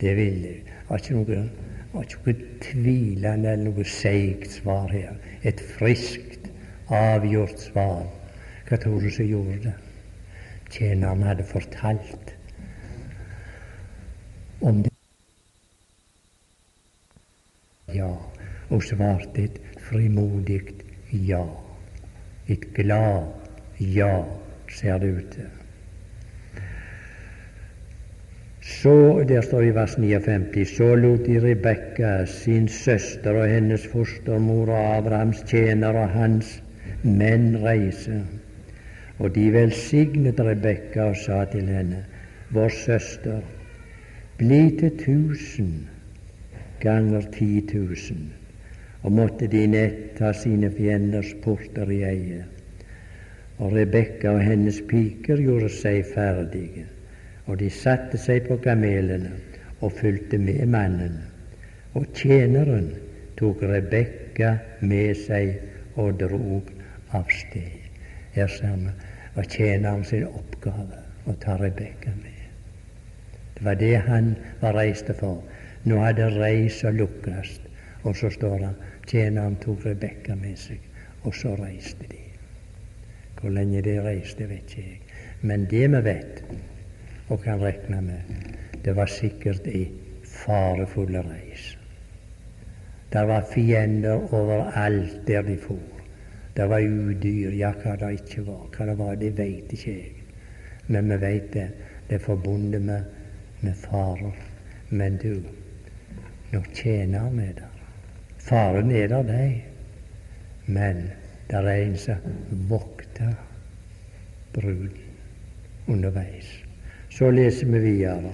det vil jeg var ikke noe, noe tvilende eller noe seigt svar her. Et friskt, avgjort svar. Hva tror du som gjorde det? Tjeneren hadde fortalt om det. Ja, og svarte et frimodig ja. Et glad ja, ser det ut til. Så, der står i vers 59, så lot de Rebekka, sin søster og hennes fostermor og Abrahams tjener og hans menn reise. Og de velsignet Rebekka og sa til henne, vår søster, bli til tusen ganger ti tusen, og måtte de nett ta sine fienders porter i eie. Og Rebekka og hennes piker gjorde seg ferdige og de satte seg på kamelene og fulgte med mannen. Og tjeneren tok Rebekka med seg og drog av sted. Her ser vi var tjeneren sin oppgave å ta Rebekka med. Var det han var reist for. Nå hadde reisa lukkes, og så står det tjeneren tok Rebekka med seg, og så reiste de. Hvor lenge de reiste, vet ikke jeg. Men det vi vet, og kan regne med. Det var sikkert ei farefull reis. Det var fiender overalt der de for. Det var udyr, ja, hva det ikke var. Hva det var, det veit ikke jeg. Men vi veit det. Det er forbundet med, med farer. Men du, nå tjener vi der. Faren er der, de. Men det er en som vokter bruden underveis. Så leser vi videre.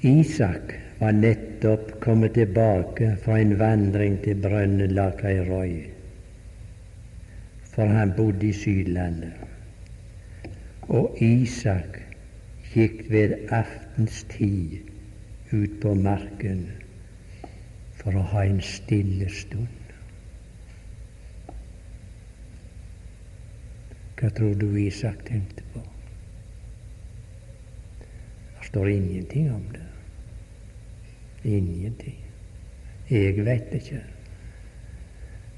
Isak var nettopp kommet tilbake fra en vandring til Brønnelakeirøy, for han bodde i Sydlandet. Og Isak gikk ved aftens tid ut på marken for å ha en stille stund. Hva tror du Isak tenkte på? Det står ingenting om det. Ingenting. Jeg vet ikke,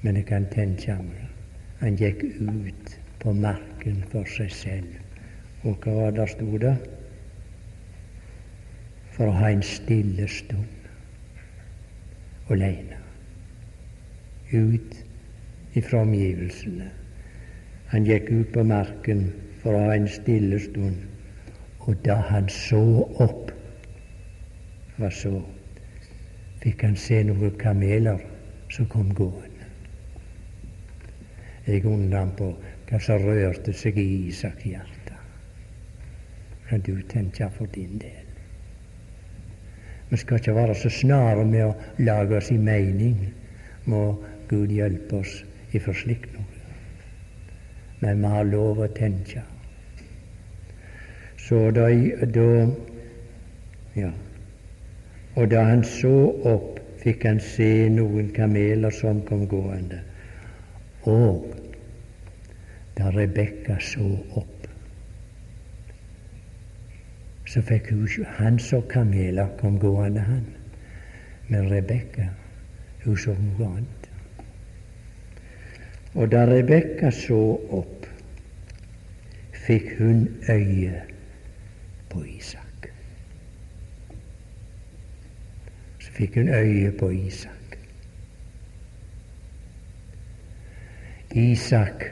men jeg kan tenke meg han gikk ut på marken for seg selv. Og hva var det sto der? For å ha en stille stund alene. Ut ifra omgivelsene. Han gikk ut på marken for å ha en stille stund, og da han så opp Hva så? fikk han se noen kameler som kom gående. Jeg undrer på hva som rørte seg i Isak hjerte. Kan du tenke for din del? Vi skal ikke være så snare med å lage oss i mening. Må Gud hjelpe oss ifra slikt noe. Men vi har lov å tenke. Så da, da ja, og da han så opp, fikk han se noen kameler som kom gående. Og da Rebekka så opp, så fikk hun Han så kameler kom gående, han. Men Rebekka, hun så noe annet. Og da Rebekka så opp, fikk hun øye på Isak. Så fikk hun øye på Isak. Isak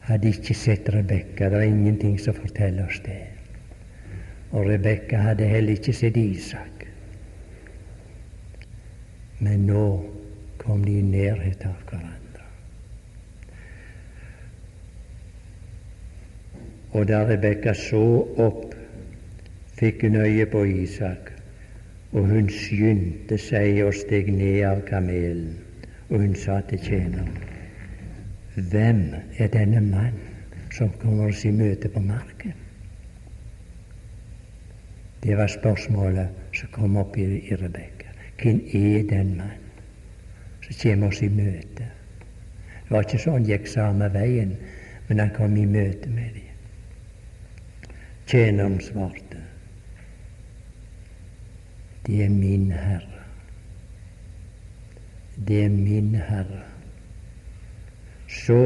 hadde ikke sett Rebekka. Det er ingenting som forteller oss det. Og Rebekka hadde heller ikke sett Isak. Men nå kom de i nærhet av hverandre. Og da Rebekka så opp, fikk hun øye på Isak og hun skyndte seg og steg ned av kamelen, og hun sa til tjeneren, Hvem er denne mann som kommer oss i møte på marken? Det var spørsmålet som kom opp i, i Rebekka. Hvem er den mann som kommer oss i møte? Det var ikke sånn han gikk samme veien, men han kom i møte med dem. Tjeneren svarte, det er min Herre. Det er min Herre. Så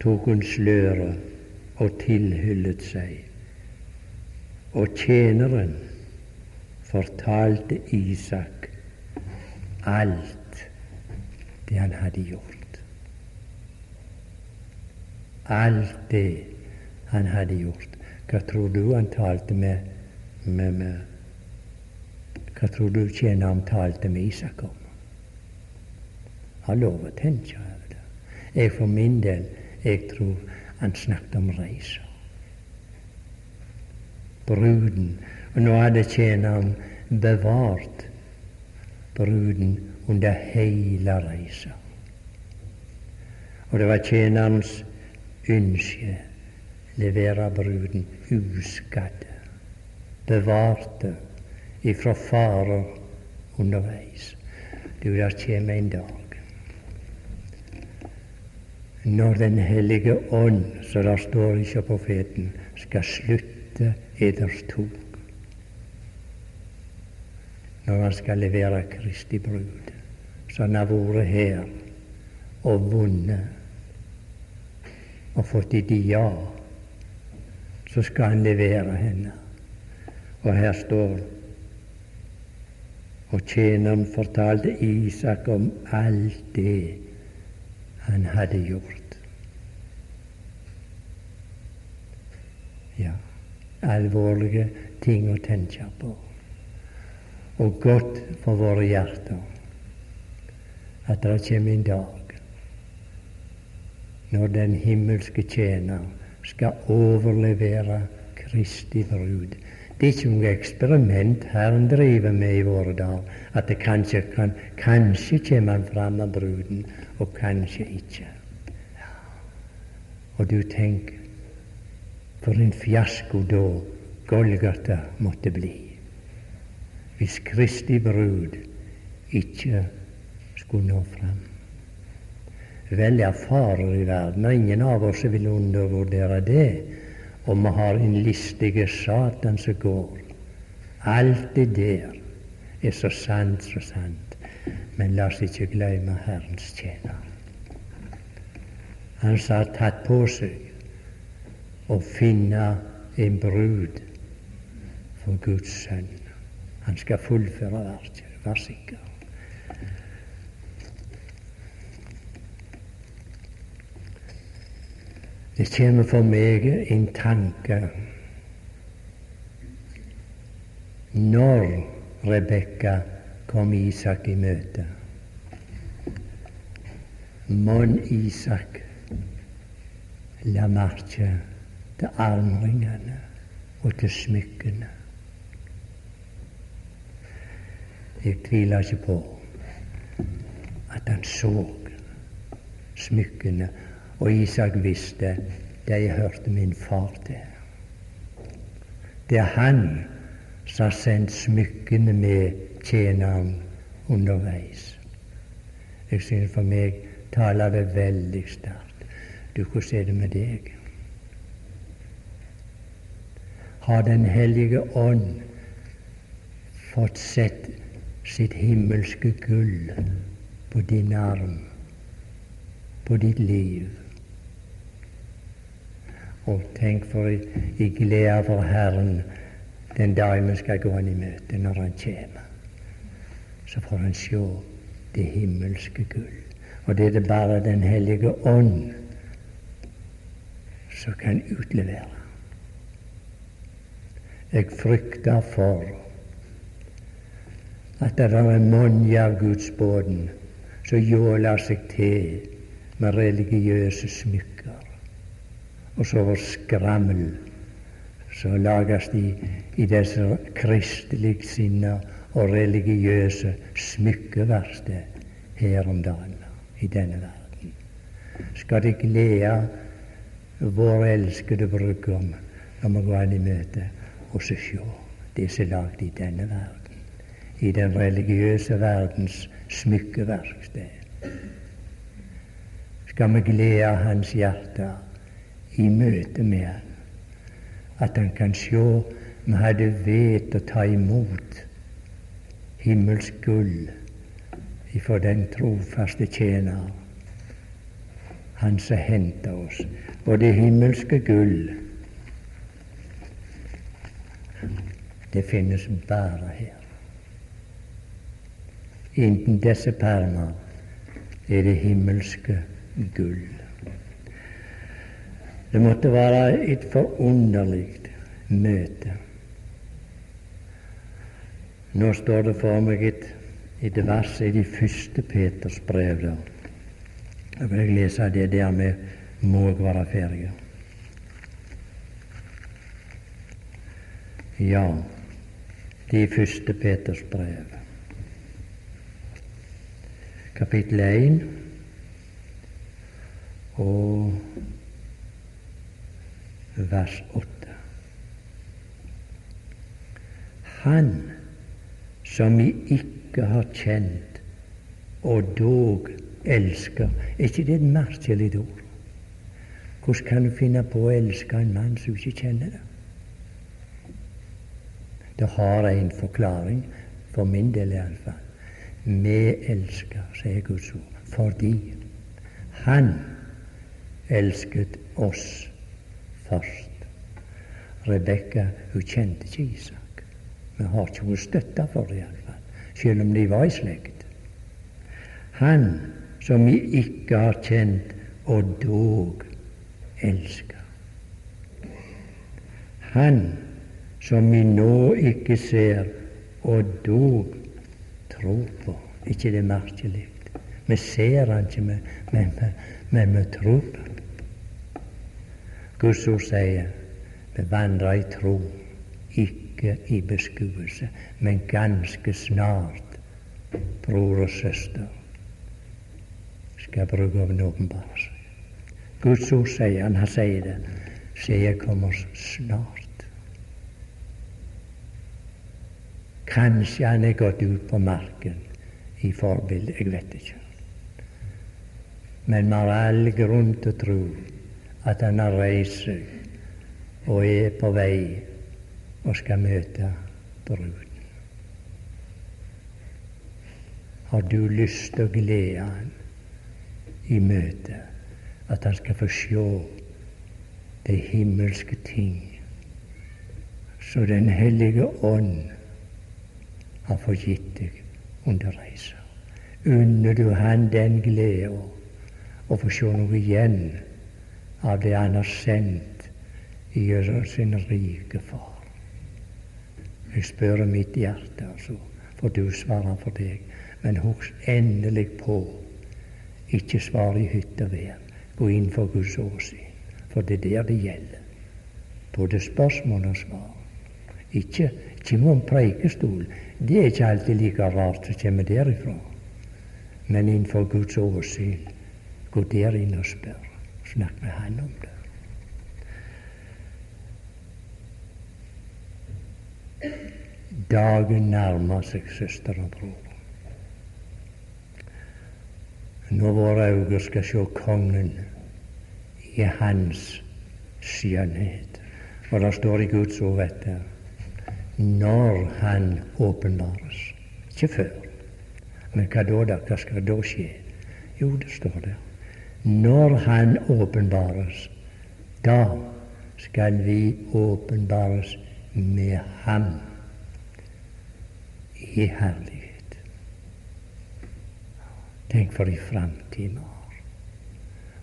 tok hun sløret og tilhyllet seg, og tjeneren fortalte Isak alt det han hadde gjort. Alt det han hadde gjort. Hva tror du han talte med, med, med hva tror du tjeneren talte med Isak om? Har lov å tenke over det. Jeg for min del, jeg tror han snakket om reisa. Bruden. Og nå hadde tjeneren bevart bruden under hele reisa. Og det var tjenerens ønske levere bruden uskadd. Bevarte ifra farer underveis. Du, der kommer en dag når Den hellige ånd, som der står ikke profeten, skal slutte eders tog. Når han skal levere Kristi brud, så han har vært her og vunnet og fått et ja, så skal han levere henne. Og her står Og tjeneren fortalte Isak om alt det han hadde gjort. Ja, alvorlige ting å tenke på. Og godt for våre hjerter at det kommer en dag når den himmelske tjener skal overlevere Kristi brud. Det er ikke noe eksperiment Herren driver med i våre dager, at det kanskje kan Kanskje kommer han fram av bruden, og kanskje ikke. Og du tenker for en fiasko da Golgata måtte bli hvis Kristi brud ikke skulle nå fram. Vel er farer i verden, og ingen av oss vil undervurdere det. Og vi har en listige Satan som går. Alt det der er så sant, så sant. Men la oss ikke glemme Herrens tjener. Han sa tatt på seg å finne en brud for Guds sønn. Han skal fullføre verket, vær sikker. Det kommer for meg en tanke når Rebekka kom Isak i møte. Mon Isak la merke til armringene og til smykkene. Jeg tviler ikke på at han så smykkene og Isak visste de hørte min far til. Det er han som har sendt smykkene med tjeneren underveis. Jeg synes for meg taler det veldig sterkt. Du, hvordan er det med deg? Har Den hellige ånd fått sett sitt himmelske gull på din arm, på ditt liv? Og tenk for i glede for Herren den dag vi skal gå Han i møte, når Han kommer. Så får Han se det himmelske gull. Og det er det bare Den hellige ånd som kan utlevere. Jeg frykter for at det er mange av Guds båten som jåler seg til med religiøse smykker og så vår skrammel som lages i, i disse kristelig sinna og religiøse smykkeverksted her om dagen i denne verden. Skal det glede vår elskede brudgom når vi går inn i møte, og så se det som er lagd i denne verden, i den religiøse verdens smykkeverksted. Skal vi glede hans hjerte i møte med Han. At Han kan se vi hadde vet å ta imot himmelsk gull ifra den trofaste tjener, Han som henta oss. Og det himmelske gull, det finnes bare her. Innen disse permer er det himmelske gull. Det måtte være et forunderlig møte. Nå står det for meg et, et vers i de første Peters brev. Da. Jeg vil lese det der med må være ferdig. Ja, de første Peters brev, kapittel 1 og vers 8. Han som vi ikke har kjent, og dog elsker. Er ikke det et merkelig ord? Hvordan kan du finne på å elske en mann som ikke kjenner det? Det har en forklaring, for min del iallfall. Vi elsker, sier Guds ord, fordi Han elsket oss først. Rebekka kjente ikke Isak. Vi har ikke noe støtte for det iallfall. selv om de var i slekt. Han som vi ikke har kjent, og dog elsker. Han som vi nå ikke ser, og dog tror på. ikke det merkelig? Vi ser han ikke, men, vi tror på han. Guds ord sier vi vandrer i tro, ikke i beskuelse, men ganske snart, bror og søster, skal bruke av åpenbare seg. Guds ord sier han, han sier det, sier kommer snart. Kanskje han er gått ut på marken i forbildet, jeg vet ikke. Men vi har all grunn til å tro at han har reist seg og er på vei og skal møte bruden. Har du lyst til å glede han i møte? at han skal få se de himmelske ting så Den hellige ånd har fått gitt deg under reisa? Unner du han den gleda å få se noe igjen av det han har sendt i sin rike Far. Jeg spør mitt hjerte, altså, for du svarer for deg. Men husk endelig på, ikke svar i hytte og vær. Gå inn for Guds åsyn, for det er der det gjelder. Både spørsmål og svar. Ikke, ikke om preikestol. Det er ikke alltid like rart som kommer derifra. Men innenfor Guds åsyn Gå der inn og spør. Snakk med Han om det. Dagen nærmer seg, søster og bror. Når våre øyne skal se Kongen i Hans skjønnhet. Og det står i Guds ord etter når Han åpenbares. Ikke før. Men hva da? Hva skal da skje? Jo, det står der. Når Han åpenbares, da skal vi åpenbares med Ham i herlighet. Tenk for en framtid vi har.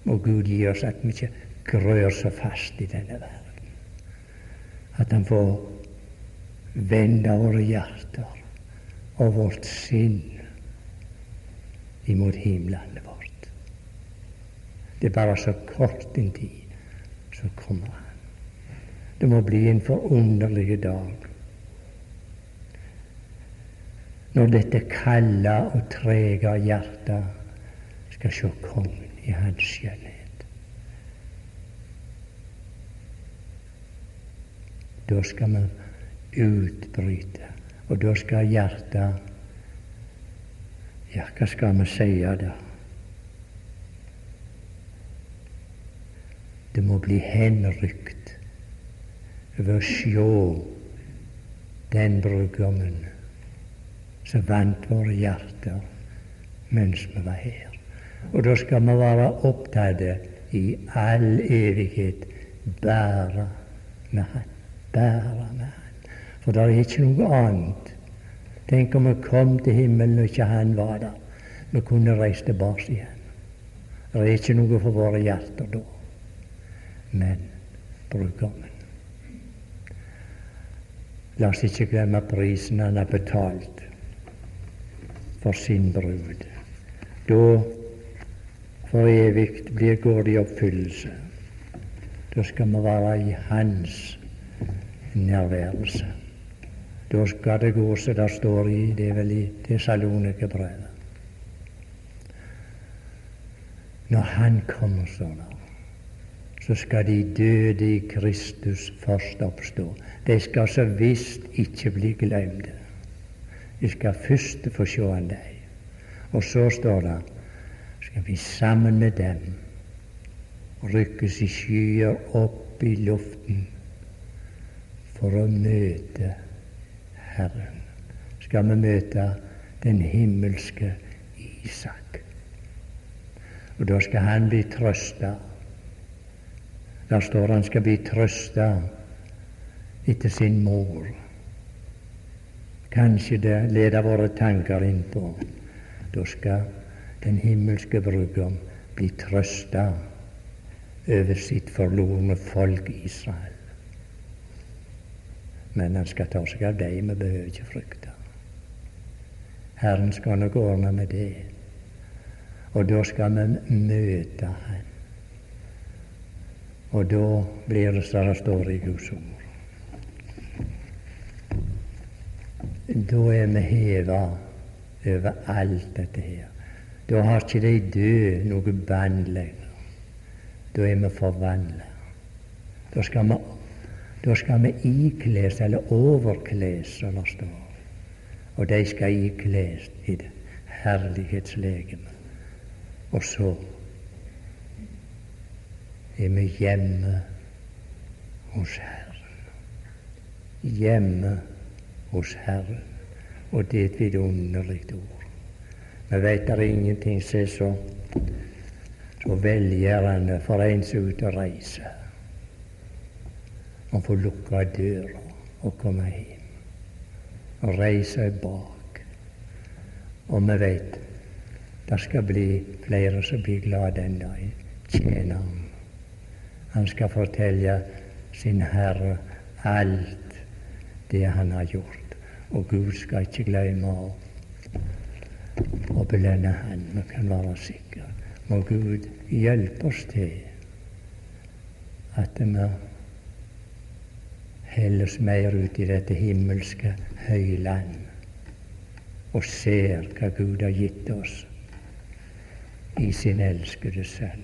Må Gud gi oss at vi ikke grør så fast i denne verden. At Han får vende våre hjerter og vårt sinn imot himmelen vårt. Det er bare så kort en tid, så kommer han. Det må bli en forunderlig dag. Når dette kalde og trege hjertet skal se Kongen i Hans skjønnhet. Da skal vi utbryte, og da skal hjertet Ja, hva skal vi si da? Det må bli henrykt over å sjå den brudgommen som vant våre hjerter mens vi var her. Og da skal vi være opptatt i all evighet bare med Han. Bare med Han. For det er ikke noe annet. Tenk om vi kom til himmelen og ikke Han var der. Vi kunne reist tilbake igjen. Det er ikke noe for våre hjerter da men brudgommen. La oss ikke glemme prisen han har betalt for sin brud. Da for evig blir går det i oppfyllelse. Da skal vi være i Hans nærværelse. Da skal det gå som det står i det er vel i Tessalonika-brevet. Når Han kommer, står så skal de døde i Kristus først oppstå. De skal så visst ikke bli glemte. De skal først få se han deg. Og så står det skal vi sammen med dem rykkes i skyer opp i luften for å møte Herren. Skal vi møte den himmelske Isak. Og da skal han bli trøsta der står han skal bli trøsta etter sin mor. Kanskje det leder våre tanker inn på da skal den himmelske brudgom bli trøsta over sitt forlorne folk Israel. Men han skal ta seg av dem, vi behøver ikke frykte. Herren skal nok ordne med det. Og da skal vi møte Han. Og da blir det som det står i Guds ord. Da er vi heva over alt dette her. Da har ikke de døde noe bånd lenger. Da er vi forvandla. Da skal vi, da skal vi ikles, eller overkles, som det står. Og de skal ikles i det herlighetslegeme. Og så er vi hjemme hos Herren. Hjemme hos Herren. Og det er et vidunderlig ord. Vi vet det er ingenting som er så, så velgjørende for en som er ute og reiser. Å få lukka døra og komme hjem. Og reise bak. Og vi vet det skal bli flere som blir glad den dagen. Tjeneren. Han skal fortelle sin Herre alt det han har gjort. Og Gud skal ikke glemme å, å belønne han. Vi kan være sikre. Må Gud hjelpe oss til at vi helles mer ut i dette himmelske høyland og ser hva Gud har gitt oss i sin elskede Sønn.